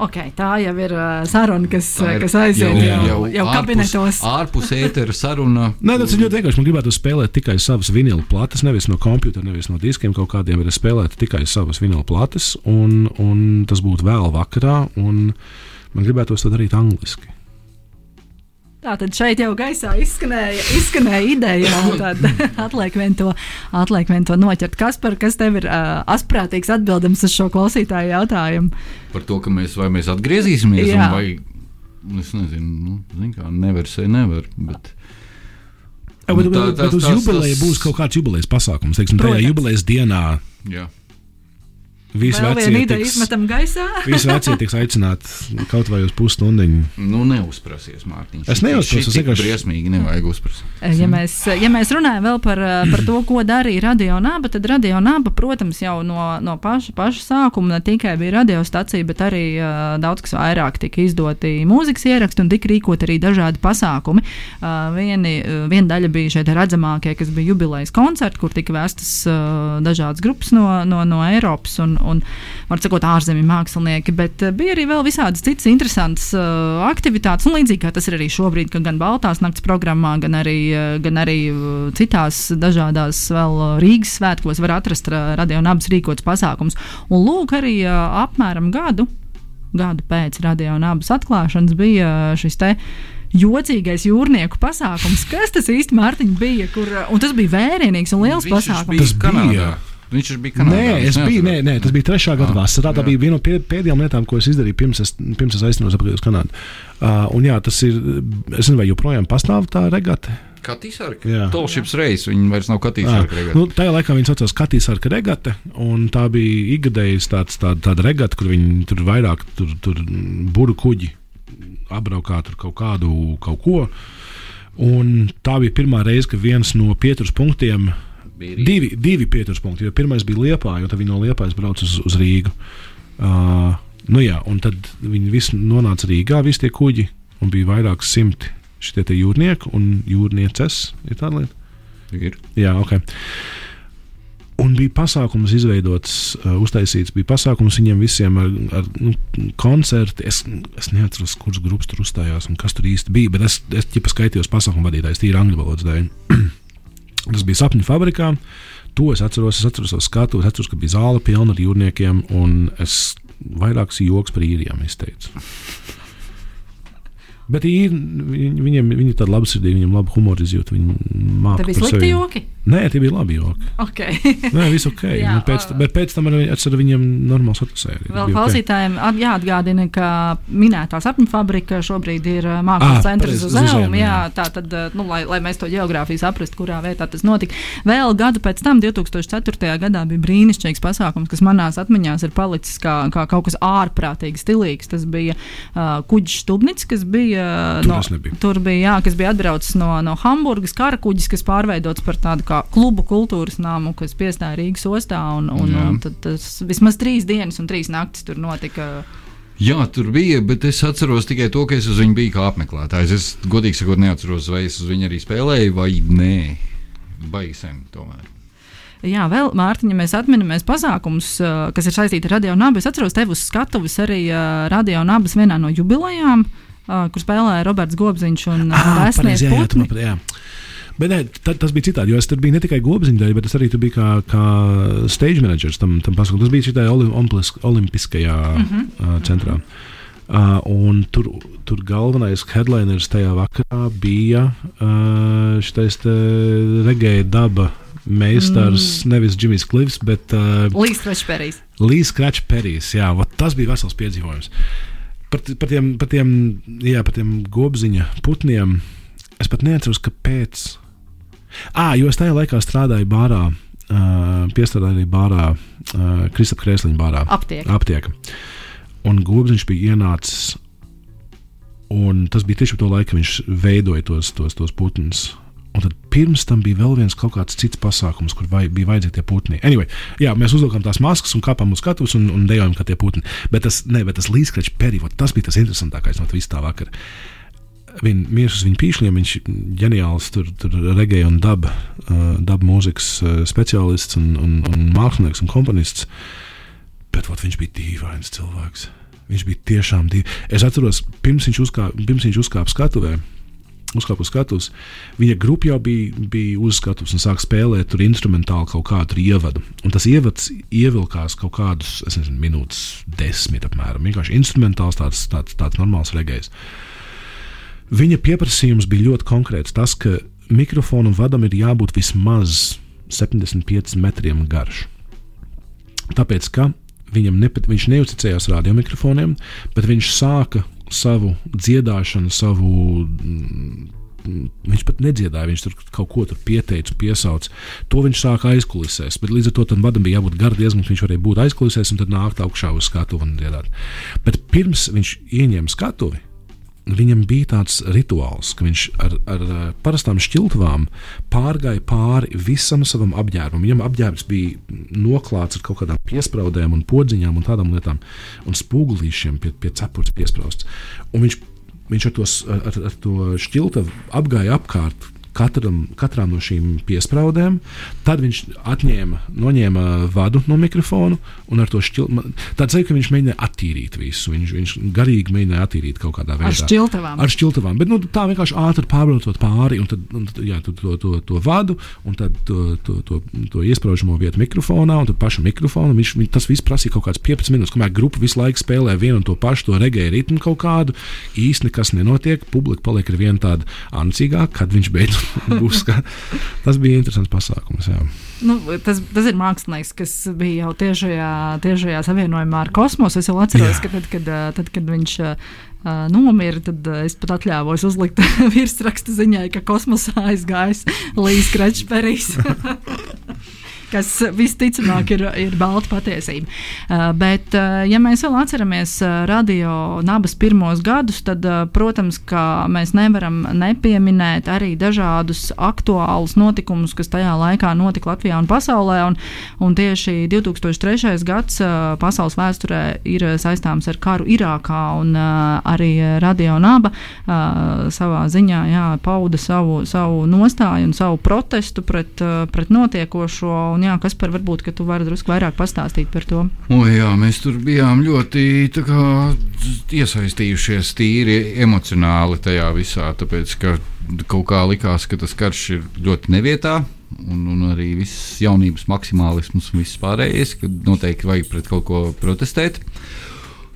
Okay, tā jau ir uh, saruna, kas, Tā ir kas aiziet jau, jau, jau ārpus- kabinetos. Ārpus ētera saruna. [laughs] Nē, tas ir ļoti vienkārši. Man gribētu spēlēt tikai savas vinila plates, nevis no kompjutera, nevis no diskiem kaut kādiem, bet es spēlētu tikai savas vinila plates, un, un tas būtu vēl vakarā, un man gribētu to darīt angliski. Tātad šeit jau gaisā izskanēja, izskanēja ideja, un tad [laughs] atliek vien to, atliek vien to noķert. Kas par kas tev ir uh, asprātīgs atbildams uz šo klausītāju jautājumu? Par to, ka mēs vai mēs atgriezīsimies, Jā. un vai es nezinu, nu, zin kā, nevar, se nevar. Bet... Jā, bet, Nu, tā- bet, tas- bet uz tas- būs kaut kāds jubilejas pasākums. Teiksim, tajā jubilejas dienā Jā. Visi Vēl ideja tiks, izmetam gaisā. [laughs] visi vecie tiks aicināti kaut vai uz pusstundiņu. Nu, neuzprasies, Mārtiņš. Es neuzprasu, es vienkārši. Briesmīgi nevajag uzprasīt. Ja mēs, ja mēs runājam vēl par, uh, par to, ko darīja Radio Naba, tad Radio Naba, protams, jau no, no paša, paša sākuma ne tikai bija radiostacija, bet arī uh, daudz kas vairāk tika izdoti mūzikas ieraksti un tika rīkot arī dažādi pasākumi. Uh, vieni, uh, viena daļa bija te redzamākie, kas bija jubilejas koncerti, kur tika vēstas uh, dažādas grupas no, no, no Eiropas un, un var sakot, ārzemju mākslinieki, bet uh, bija arī vēl visādas citas interesantas uh, aktivitātes, un līdzīgi kā tas ir arī šobrīd, ka gan Baltās nakts programmā, gan arī, uh, gan arī citās dažādās vēl Rīgas svētkos var atrast radio nabas rīkots pasākums. Un lūk, arī uh, apmēram gadu, gadu pēc radio nabas atklāšanas bija šis te. Jocīgais jūrnieku pasākums, kas tas īsti Mārtiņ bija, kur, un tas bija vērienīgs un liels Viņš pasākums. bija Tas Kanādā. Viņš bija Kanādā. Nē, es biju, nē, nē, tas bija trešā gada Ah, vasarā. Tā jā. bija viena no pē- pēdējām lietām, ko es izdarīju pirms es, pirms es aizsnos atpakaļ uz Kanādu. Uh, un jā, tas ir, es nezinu, vai joprojām pastāv tā regata. Katīsarka. Jā. Tolšips reis, viņi vairs nav Ah, katīsarka. nu, tajā laikā viņi saucās Katīsarka regata, un tā bija ikgadējas tāds, tāda, tāda regata, kur viņi tur vairāk tur, tur buru kuģi apbraukā tur kaut kādu kaut ko. Un tā bija pirmā reize, kad viens no pieturas punktiem Bija Rīga. Divi, divi pieturas punkti. Jo pirmais bija Liepā, jo viņi no Liepājas brauca uz, uz Rīgu. Uh, nu jā, un tad viņi visi nonāca Rīgā, visi tie kuģi, un bija vairāk simti šie jūrnieki un jūrnieces. Ir tāda lieta? Ir. Jā, ok. Un bija pasākums izveidots, uh, uztaisīts. Bija pasākums viņiem visiem ar, ar nu, koncertu. Es, es neatceros, kurš grupas tur uzstājās un kas tur īsti bija. Bet es, es ķipa skaitījos pasākumu vadītājs, tīri angļu valodas dēļ. [clears throat] Tas bija sapņu fabrikā. To es atceros. Es atceros savu skatu. Es atceros, ka bija zāle pilna ar jūrniekiem. Un es vairākus joks par īrijām izteicu. Bet viņi, viņiem viņi ir tādi labsirdīgi, viņiem labi humoru izjūta. Viņi māca bija slikti joki? Nē, tie bija labi joki. Okay. Nē, viss ok. Jā, [laughs] Jā, pēc, bet pēc tam ar, ar viņiem normāli satusēju. Vēl klausītājiem at- jāatgādina, ka minētā sapņu fabrika šobrīd ir mākslas Ah, centrs uz. Elmu, Jā, tā tad, nu, lai, lai mēs to geogrāfiju saprastu, kurā vietā tas notika. Vēl gadu pēc tam, 2004. gadā, bija brīnišķīgs pasākums, kas manās atmiņās ir palicis kā, kā kaut kas ārprātīgi stilīgs. Tas bija uh, kuģis Stubnits, kas bija, Tur nebiju. tur bija, jā, kas bija atbraucis no, no Hamburgas kara kuģis, kas pārveidots par tādu kā klubu kultūras nāmu, kas piestāja Rīgas ostā. Un, un, Jā. un tad tas vismaz trīs dienas un trīs naktis tur notika. Jā, tur bija, bet es atceros tikai to, ka es uz viņu biju kā apmeklētājs. Es godīgi sakot, neatceros, vai es uz viņu arī spēlēju, vai nē. Baigi sen, tomēr. Jā, vēl Mārtiņa, mēs atminamies pasākumus, uh, kas ir saistīti ar radio nabu. Es atceros tevi uz skatuves arī uh, radio nabas vienā no jubilejām, uh, kur spēlēja Roberts Gobziņš un uh, Ah. Bet nē, ta, tas bija citādi, jo es tur biju ne tikai gobziņš dēļ, bet es arī tur biju kā, kā stage managers tam, tam pasākumam. Tas bija šitā olimpisk, olimpiskajā uh -huh. uh, centrā. Uh, un tur, tur galvenais headliners tajā vakarā bija uh, šis regēja daba meistars, mm. nevis Džimijs Klifs, bet uh, Līs Krečperijs. Līsīs Kračperijs. Jā, tas bija vesels piedzīvojums. Par, par, tiem, par, tiem, jā, par tiem gobziņa putniem es pat neatceros, kāpēc. Ah, jo es tajā laikā strādāju bārā, uh, piestrādāju arī bārā, uh, Kristapā Krēsliņa bārā. Aptiek. aptieka. Un gobziņš bija ienācis, un tas bija tieši to laiku, kad viņš veidoja tos, tos, tos putnus. Un tad pirms tam bija vēl viens kaut kāds cits pasākums, kur vai, bija vajadzīgi tie putni. Anyway, jā, mēs uzlikām tās maskas un kāpām uz skatuves un, un dejojām, kā tie putni. Bet tas, ne, bet tas līdzekļu periods, tas bija tas interesantākais no tā vakara. Viņa mīlēs uz viņu pīšļiem, viņš ir ģeniāls, tur, tur regēja un daba, uh, daba mūzikas uh, speciālists un, un, un mākslinieks un komponists. Bet ot, viņš bija dīvains cilvēks. Viņš bija tiešām dīvains. Es atceros, pirms viņš uzkāpa, pirms viņš uzkāpa skatuvē. Uzkāpa uz skatuves. Viņa grupa jau bija, bija uz skatuves un sāka spēlēt tur instrumentāli kaut kādu ievadu. Un tas ievads ievilkās kaut kādus, nezinu, minūtes, desmit apmēram. Vienkārši instrumentāls, tāds, tāds, tāds normāls regējs. Viņa pieprasījums bija ļoti konkrēts. Tas, ka mikrofonu vadam ir jābūt vismaz 75 metriem garš. Tāpēc, ka viņam nepat, viņš neuzticējās radiomikrofoniem, bet viņš sāka savu dziedāšanu, savu. mm, Viņš pat nedziedāja, viņš tur kaut ko tur pieteica, piesauca. To viņš sāka aizkulisēs. Bet līdz ar to vadam bija jābūt garam diezgan, viņš varēja būt aizkulisēs un tad nākt augšā uz skatuves un dziedāt. Bet pirms viņš ieņēma skatuvi, Viņam bija tāds rituāls, ka viņš ar, ar parastām šķiltavām pārgāja pāri visam savam apģērbam. Viņam apģērbs bija noklāts ar kaut kādām piespraudēm, un podziņām un tādām lietām, un spogulīšiem pie, pie cepures piesprāstīts. Viņš, viņš ar, tos, ar, ar to šķiltavu apgāja apkārt. Katram, katrā no šīm piespraudēm, tad viņš atņēma, noņēma vadu no mikrofona un ar to. Tāds ir, ka viņš mēģināja attīrīt visu. Viņš, viņš garīgi mēģināja attīrīt kaut kādā veidā. Ar šķiltavām. Ar šķiltavām. Bet nu, tā vienkārši ātri pārbraucot pāri, un tad, un tad jā, tu, to, to, to vadu, un tad to, to, to, to iesprāžamo vietu mikrofonā, un tad pašu mikrofonu. Viņš, viņš, tas viss prasīja kaut kāds 15 minūtes, kamēr grupa visu laiku spēlē vienu un to pašu, to regēju ritmu kaut kādu. Īsti nekas nenotiek, publika paliek ar vienu tādu ancīgāku, kad viņš beidzot [laughs] būs. Kā, tas bija interesants pasākums. Jā. Nu, tas, tas ir mākslinieks, kas bija jau tiešajā, tiešajā savienojumā ar kosmosu. Es jau atceros, Jā. ka tad, kad, tad, kad viņš nomira, tad es pat atļāvos uzlikt [laughs] virsrakstu ziņai, ka kosmosā aizgājis Līsīs Krečperijs. [laughs] kas visticamāk ir, ir balta patiesība. Uh, bet, uh, ja mēs vēl atceramies uh, radio nabas pirmos gadus, tad, uh, protams, mēs nevaram nepieminēt arī dažādus aktuālus notikumus, kas tajā laikā notika Latvijā un pasaulē. Un, un tieši 2003. gads uh, pasaules vēsturē ir saistāms ar karu Irākā, un uh, arī radio naba uh, savā ziņā jā, pauda savu, savu nostāju un savu protestu pret, uh, pret notiekošo. Un, jā, kas par varbūt, ka tu vari drusku vairāk pastāstīt par to? O, jā, mēs tur bijām ļoti kā, iesaistījušies tīri emocionāli tajā visā, tāpēc ka kaut kā likās, ka tas karš ir ļoti nevietā. Un, un arī viss jaunības maksimālisms un viss pārējais, ka noteikti vajag pret kaut ko protestēt.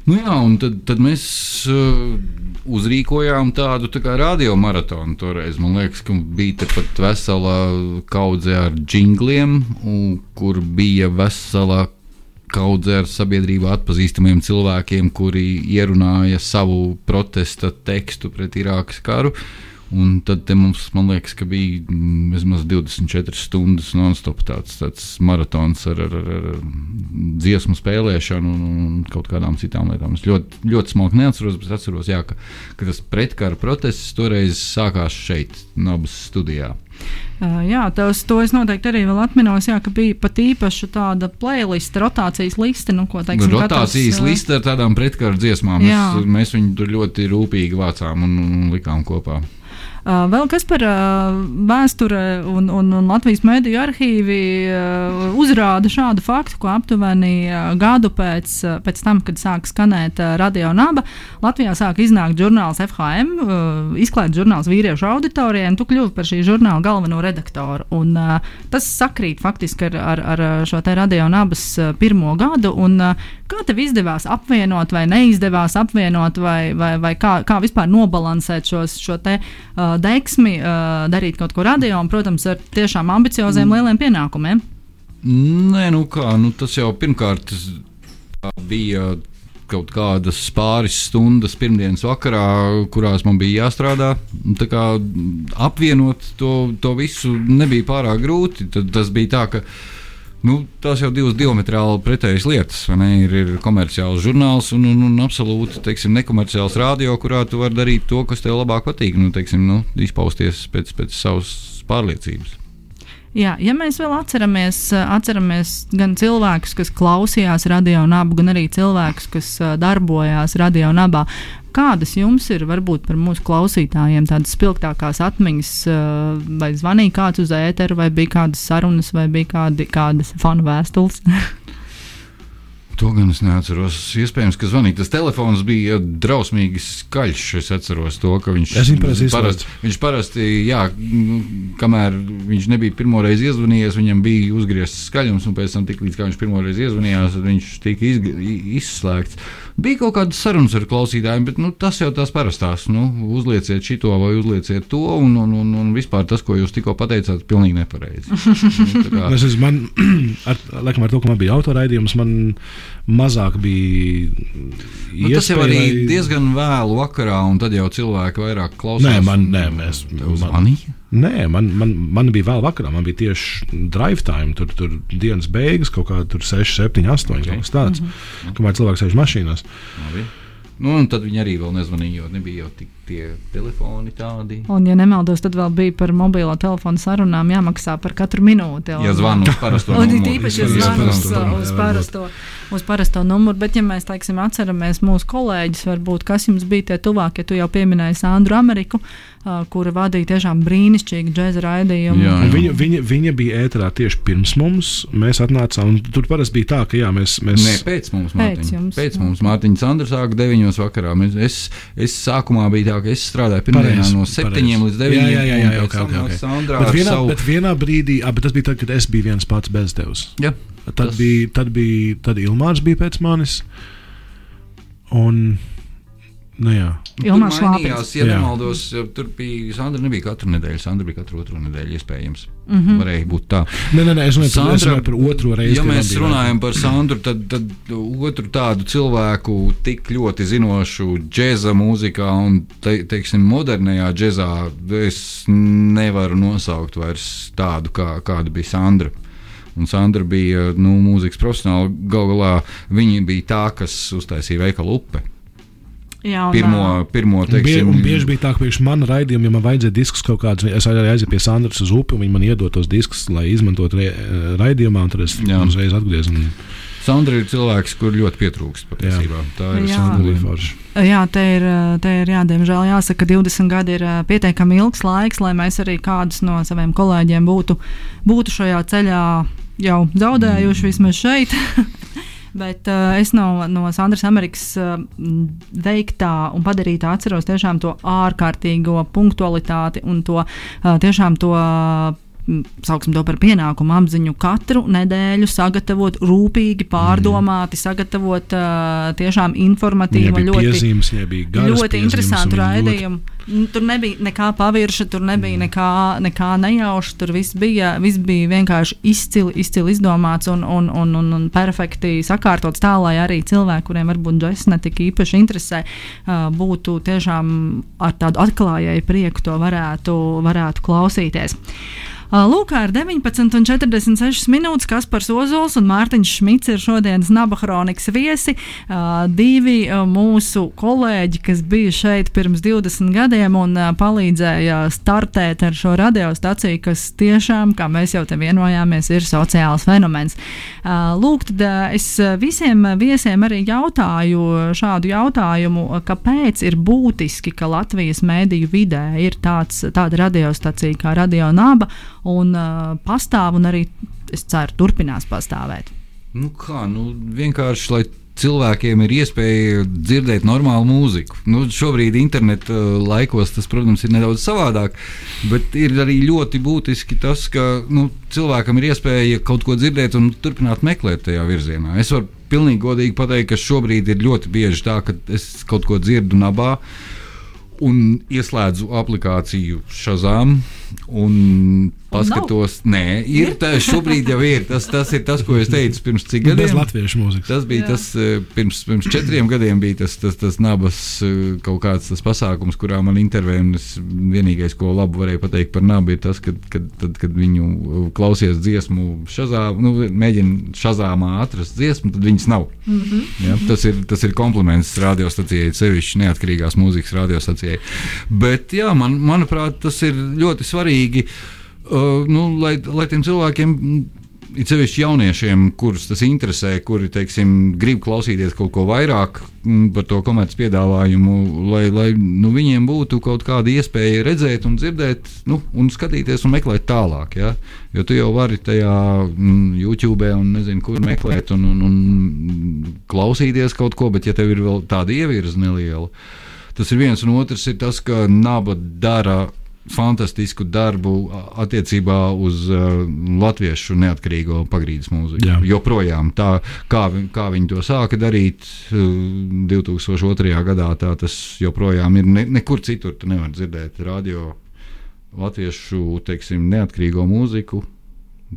Nu jā, un tad, tad mēs uh, uzrīkojām tādu tā radiomaratonu. Toreiz man liekas, ka bija pat vesela kaudze ar jingliem, kur bija vesela kaudze ar sabiedrībā atpazīstamiem cilvēkiem, kuri ierunāja savu protesta tekstu pret Irākas karu. Un tad mums, man liekas, ka bija mm, vismaz 24 stundas non-stop tāds, tāds maratons ar, ar, ar, ar dziesmu spēlēšanu un, un kaut kādām citām lietām. Es ļoti, ļoti smalki neatceros, bet atceros, jā, ka, ka tas pretkara protests toreiz sākās šeit, Nabas studijā. Uh, jā, tas, to es noteikti arī vēl atminos, jā, ka bija pat īpaša tāda playlist, rotācijas liste. Nu, ko, teiksim, Rotācijas katrs, liste ar tādām pretkaru dziesmām. Mēs, mēs viņu tur ļoti rūpīgi vācām un, un likām kopā. Vēl kas par vēsture un, un, un Latvijas mediju arhīvi uzrāda šādu faktu, ko aptuveni gadu pēc, pēc tam, kad sāk skanēt radio naba, Latvijā sāk iznākt žurnāls FHM, izklaides žurnāls vīriešu auditorijai, un tu kļuvi par šī žurnāla galveno redaktoru. Un, tas sakrīt faktiski ar, ar, ar šo te radio nabas pirmo gadu. Un, kā tev izdevās apvienot vai neizdevās apvienot, vai, vai, vai kā, kā vispār nobalansēt šos, šo te uh, deksmi, uh, darīt kaut ko radio, un, protams, ar tiešām ambicioziem mm. lieliem pienākumiem. Nē, nu kā, nu tas jau pirmkārt bija kaut kādas pāris stundas pirmdienas vakarā, kurās man bija jāstrādā. Tā kā apvienot to, to visu nebija pārāk grūti. Tad tas bija tā, ka nu, tās jau divas diametrāli pretējas lietas. Ir, ir komerciāls žurnāls un, un, un absolūti teiksim, nekomerciāls radio, kurā tu vari darīt to, kas tev labāk patīk. Nu, teiksim, nu, izpausties pēc, pēc savas pārliecības. Jā, ja mēs vēl atceramies, atceramies gan cilvēkus, kas klausījās radio nabu, gan arī cilvēkus, kas darbojās radio nabā, kādas jums ir varbūt par mūsu klausītājiem tādas spilgtākās atmiņas, ā, vai zvanīja kāds uz ēteru, vai bija kādas sarunas, vai bija kādi, kādas fanu vēstules? [laughs] To gan es neatceros. Iespējams, ka zvanīja. Tas telefons bija drausmīgi skaļš. Es atceros to, ka viņš parasti, viņš parasti, jā, nu, kamēr viņš nebija pirmoreiz iezvanījies, viņam bija uzgriezts skaļums, un pēc tam, tik līdz kā viņš pirmoreiz iezvanījās, viņš tika izslēgts. Bija kaut kādas sarunas ar klausītājiem, bet nu, tas jau tās parastās. Nu, uzlieciet šito vai uzlieciet to, un, un, un, un vispār tas, ko jūs tikko pateicāt, ir pilnīgi nepareizi. [laughs] nu, kā- Es man, [clears throat] ar, ar to, ka man bija autoraidījums, man mazāk bija. Nu, tas jau arī iespēja- diezgan vēlu vakarā, un tad jau cilvēki vairāk klausās. Nē, man, nē, mēs. Man, nē, man, man, man bija vēl vakarā, man bija tieši drive time, tur, tur dienas beigas, kaut kāda 6, 7, 8, okay. kaut kas tāds. Mm -hmm. Kamēr cilvēks sēž mašīnās. Labi. Nu, un tad viņi arī vēl nezvanīja, jo nebija jau tik tie telefoni tādi. Un, ja nemaldos, tad vēl bija par mobilo telefonu sarunām jāmaksā par katru minūti. Ja zvanu uz [laughs] parasto numuru. īpaši, ja zvanu uz, uz, parasto, uz parasto numuru, bet, ja mēs, teiksim, atceramies mūsu kolēģis, varbūt, kas jums bija tie tuvākie, tu jau pieminēji Sandru Ameriku, kura vadīja tiešām brīnišķīgu džēza raidījumu. Jā, jā. Viņa, viņa, viņa bija ēterā tieši pirms mums. Mēs atnācām, un tur parasti bija tā, ka jā, mēs. mēs Nē, pēc mums, Pēc Mārtiņa. Pēc jā. mums Mārtiņa Sandra sāka 9. vakarā. Mēs, es, es sākumā biju tā, ka es strādāju pirmdienā no 7 pareizi. līdz 9. Jā, jā, jā, jā, un ok, pēc tam ok, ok. nāk Sandra bet, vienā, savu- bet vienā brīdī, ah, bet tas bija tad, kad es biju viens pats bez tevis. Jā, Tad Tas- bija, tad bija, tad Ilmārs bija pēc manis. Un, nu jā, Ilmārs Šlāpins. Ja Jā. nemaldos, tur bija Sandra nebija katru nedēļu, Sandra bija katru otro nedēļu iespējams. Mm. -hmm. Varēja būt tā. nē, nē, nē es runāju par, es Sandra- runāju par otro reizi. Ja mēs runājam par Sandru, tad, tad otru tādu cilvēku, tik ļoti zinošu džēza mūzikā un te, teiksim, modernajā džēzā, es nevaru nosaukt vairs tādu, kā, kāda bija Sandra. Un Sandra bija nu, mūzikas profesionāla. Galu galā viņa bija tā, kas uztaisīja veikalu upe. Jā, un, Pirmo, pirmo bie, teiksim, un bieži bija tā, ka priekš manas raidījuma, ja man vajadzēja diskus kaut kādus, es arī aizēju pie Sandras uz upi, un viņi man iedod tos diskus, lai izmantotu raidījumā, un tad es Jā. uzreiz atgriezu. un- Sandra ir cilvēks, kur ļoti pietrūkst patiesībā. Tā ir Jā. Sandra. Jā, te ir, te ir jā, diemžēl jāsaka, ka 20 gadi ir pietiekami ilgs laiks, lai mēs arī kādus no saviem kolēģiem būtu, būtu šajā ceļā jau zaudējuši vismaz šeit. [laughs] Bet uh, es no, no Sandras Amerikas uh, veiktā un padarītā atceros tiešām to ārkārtīgo punktualitāti un to uh, tiešām to. Uh, Sauksim to par pienākumu apziņu katru nedēļu sagatavot rūpīgi, pārdomāti, sagatavot uh, tiešām informatīvu, ļoti, piezīmes, ļoti interesantu ļoti- raidījumu. Nu, Tur nebija nekā pavirša, tur nebija nekā, nekā nejauša. Tur viss bija, viss bija vienkārši izcili, izcili izdomāts un, un, un, un, un perfekti sakārtots tā, lai arī cilvēki, kuriem varbūt džeks netik īpaši interesē, ā, būtu tiešām ar tādu atklājēju prieku to varētu, varētu klausīties. Ā, Lūk, ar 19,46 minūtes Kaspars Ozols un Mārtiņš Šmits ir šodienas Naba Chronikas viesi. Ā, Divi ā, mūsu kolēģi, kas bija šeit pirms 20 gadiem un ā, palīdzēja startēt ar šo radiostaciju, kas tiešām, kā mēs jau te vienojāmies, ir sociāls fenomens. Lūk, tad es visiem viesiem arī jautāju šādu jautājumu, kāpēc ir būtiski, ka Latvijas mēdīju vidē ir tāds, tāda radiostacija kā Radio Naba un uh, pastāv un arī, es ceru, turpinās pastāvēt. Nu kā, nu vienkārši, lai cilvēkiem ir iespēja dzirdēt normālu mūziku. Nu, šobrīd interneta uh, laikos tas, protams, ir nedaudz savādāk, bet ir arī ļoti būtiski tas, ka nu, cilvēkam ir iespēja kaut ko dzirdēt un turpināt meklēt tajā virzienā. Es varu pilnīgi godīgi pateikt, ka šobrīd ir ļoti bieži tā, ka es kaut ko dzirdu nabā. Un ieslēdzu aplikāciju Shazam un paskatos, nē, ir tā, šobrīd jau ir. Tas, tas ir tas, ko es teicu pirms cik Nu, gadiem. latviešu mūzikas. Tas bija Jā. tas, eh, pirms, pirms četriem gadiem bija tas, tas, tas nabas eh, kaut kāds tas pasākums, kurā man intervēja. un es Vienīgais, ko labu varēju pateikt par nabu, ir tas, kad, kad, tad, kad viņu eh, klausies dziesmu, šazā, nu, mēģina šazāmā atrast dziesmu, tad viņas nav. Mm -hmm. ja, tas, ir, tas ir kompliments radiostacijai, sevišķi neatkarīgās mūzikas radiostacijai. Bet, jā, man, manuprāt, tas ir ļoti svarīgi. Uh, nu, lai, lai tiem cilvēkiem it sevišķi jauniešiem, kurus tas interesē, kuri teiksim, grib klausīties kaut ko vairāk mm, par to komerciālu piedāvājumu, lai, lai nu, viņiem būtu kaut kāda iespēja redzēt, un dzirdēt, nu, un skatīties un meklēt tālāk. Ja? Jo tu jau vari tajā mm, YouTube un nezinu, kur meklēt un, un, un klausīties kaut ko, bet ja tev ir vēl tāda ievirza neliela, tas ir viens un otrs ir tas, ka naba dara fantastisku darbu a- attiecībā uz uh, latviešu neatkarīgo pagrīdes mūziku. Jā. Joprojām tā, kā, vi- kā viņi to sāka darīt uh, 2002. gadā, tā tas joprojām ir. Ne, nekur citur tu nevar dzirdēt radio latviešu teiksim, neatkarīgo mūziku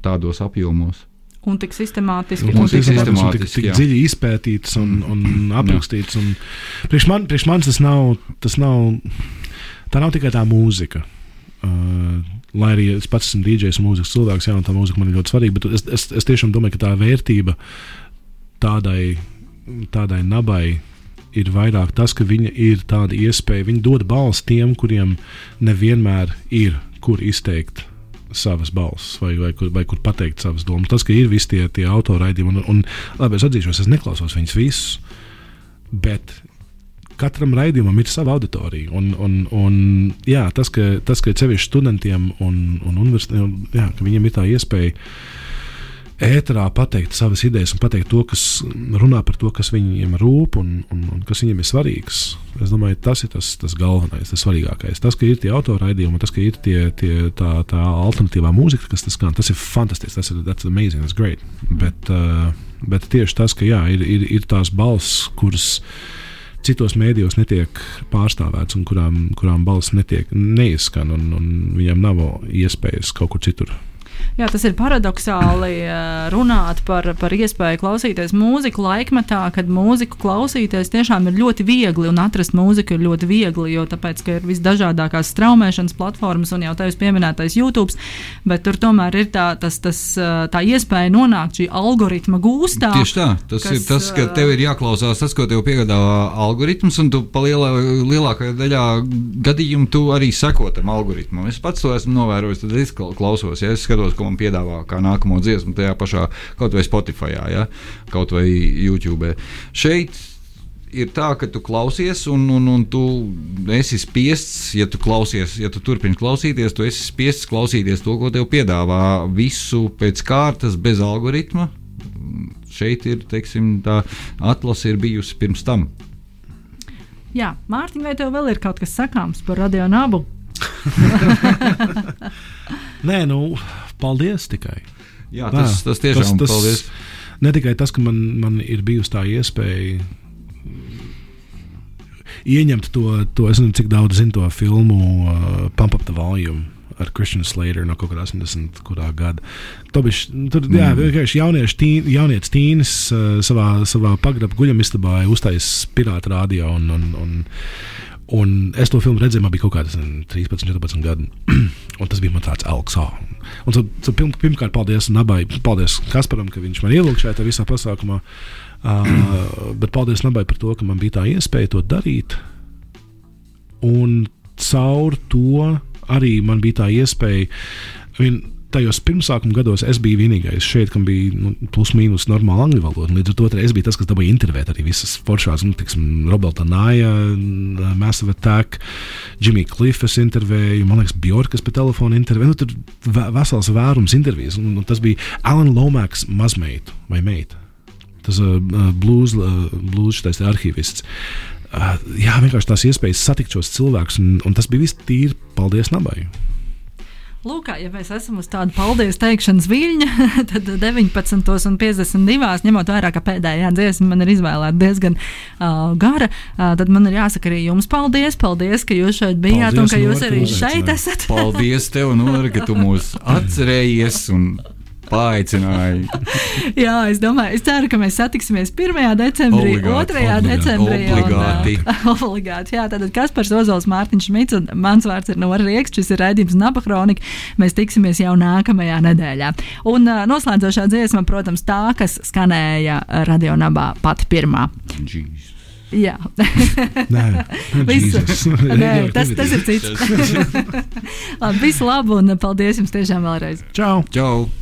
tādos apjomos. Un tik sistemātiski. Un Un tik tik, tik, sistemātiski, tik jā. dziļi izpētīts un, un [clears throat] aprakstīts. Un priekš, man, priekš manis tas nav, tas nav. Tā nav tikai tā mūzika. Uh, lai arī es pats esmu DJs un mūzikas cilvēks, jā, un tā mūzika man ir ļoti svarīga, bet es, es, es tiešām domāju, ka tā vērtība tādai, tādai nabai ir vairāk tas, ka viņa ir tāda iespēja, viņa dod balsi tiem, kuriem nevienmēr ir kur izteikt savas balss, vai, vai, kur, vai kur pateikt savas domas. Tas, ka ir visi tie, tie autoraidījumi, un, un labi, es atzīšos, es neklausos viņus visus, bet katram raidījumam ir sava auditorija. Un, un, un, jā, tas, ka, tas, ka sevišķi studentiem un, un universitātiem, viņiem ir tā iespēja ēterā pateikt savas idejas un pateikt to, kas runā par to, kas viņiem rūp un, un, un kas viņiem ir svarīgs. Es domāju, tas ir tas, tas galvenais, tas svarīgākais. Tas, ka ir tie autoraidījumi, tas, ka ir tie, tie, tā, tā alternatīvā mūzika, kas tas skan, tas ir fantastisks, tas ir amazing, tas ir great. Bet, uh, bet tieši tas, ka jā, ir, ir, ir tās balss, kuras citos mēdījos netiek pārstāvēts un kurām, kurām balss netiek neizskan, un, un viņiem nav iespējas kaut kur citur Jā, tas ir paradoxāli eh, runāt par, par iespēju klausīties mūziku laikmetā, kad mūziku klausīties tiešām ir ļoti viegli un atrast mūziku ir ļoti viegli, jo tāpēc, ka ir visdažādākās straumēšanas platformas un jau tevis pieminētais YouTube, bet tur tomēr ir tā, tas, tas, eh, tā iespēja nonākt šī algoritma gūstā. Tieši tā, tas kas, ir tas, ka ā, tev ir jāklausās tas, ko tev piegādā algoritms, un tu lielā, lielākajā daļā gadījumu tu arī seko tam algoritmam. Es pats to esmu novērojis, tad es kla- klausos, ja es skatos, ko man piedāvā kā nākamo dziesmu tajā pašā kaut vai Spotify, ja, kaut vai YouTube. Šeit ir tā, ka tu klausies, un, un, un tu esi spiests, ja tu klausies, ja tu turpini klausīties, tu esi spiests klausīties to, ko tev piedāvā visu pēc kārtas, bez algoritma. Šeit ir teiksim, tā atlase ir bijusi pirms tam. Jā, Mārtiņ, vai tev vēl ir kaut kas sakāms par radio nabu? [laughs] Nē, nu, paldies tikai. Jā, tas, tas tiešām tas, tas, paldies. Ne tikai tas, ka man, man ir bijusi tā iespēja ieņemt to, to es nezinu, cik daudz zinu to filmu uh, Pump Up the Volume. Ar Christian Slater no kaut kāda 80. gada. Tobiš, tur jā, vienkārši jaunieši, tīn, jaunietis tīnis uh, savā, savā pagrabā guļamistabā uztaisīja pirāta radio. Un, un, un, un es to filmu redzēju, man bija kaut kāds 13, 14 gadi. [clears throat] un tas bija man tāds elks. Oh. Un, so, so, pirm, pirmkārt, paldies Nabai, paldies Kasparam, ka viņš man ielūgta šajā visā pasākumā. [clears throat] Uh, bet paldies Nabai par to, ka man bija tā iespēja to darīt. Un caur to arī man bija tā iespēja. Vien, tajos pirmsākuma gados es biju vienīgais šeit, kam bija nu, plus mīnus normāla angļu valoda. Līdz ar to es biju tas, kas dabūja intervēt arī visas foršās, nu, tiksim, Roberta Nāja, Massive Attack, Jimmy Cliff es intervēju, man liekas, Bjorkas pa telefonu intervēju. Nu, tur ve- vesels vērums intervijas. Un, un tas bija Alan Lomax mazmeitu vai meitu. Tas ir uh, blues, uh, blues šitais arhīvists. Uh, jā, vienkārši tās iespējas satikt šos cilvēkus, un, un tas bija viss tīri paldies Nabai. Lūk, kā, ja mēs esam uz tādu paldies teikšanas viļņa, [laughs] tad 19,52. ņemot vērā, ka pēdējā dziesma man ir izvēlēta diezgan uh, gara, uh, tad man ir jāsaka arī jums paldies. Paldies, ka jūs šeit bijāt Paldies, un ka jūs arī šeit esat. [laughs] Paldies tev, Nora, ka tu mūs atcerējies un paaicināji. [laughs] Jā, es domāju, es ceru, ka mēs satiksimies 1. decembrī, Obligāti, 2. obligāti, decembrī. obligāti. Un, [laughs] uh, obligāti. Jā, tātad Kaspars Ozols, Mārtiņš Šmits un mans vārds ir Nora Rieks. Šis ir raidījums Nabahronika. Mēs tiksimies jau nākamajā nedēļā. Un uh, noslēdzošā dziesma, protams, tā, kas skanēja Radio Nabā pati pirmā. Jeez. Jā, [laughs] Nē. Jesus. Nē, tas, tas ir cits. Labi, visu labu un paldies jums tiešām vēlreiz. Čau! Čau!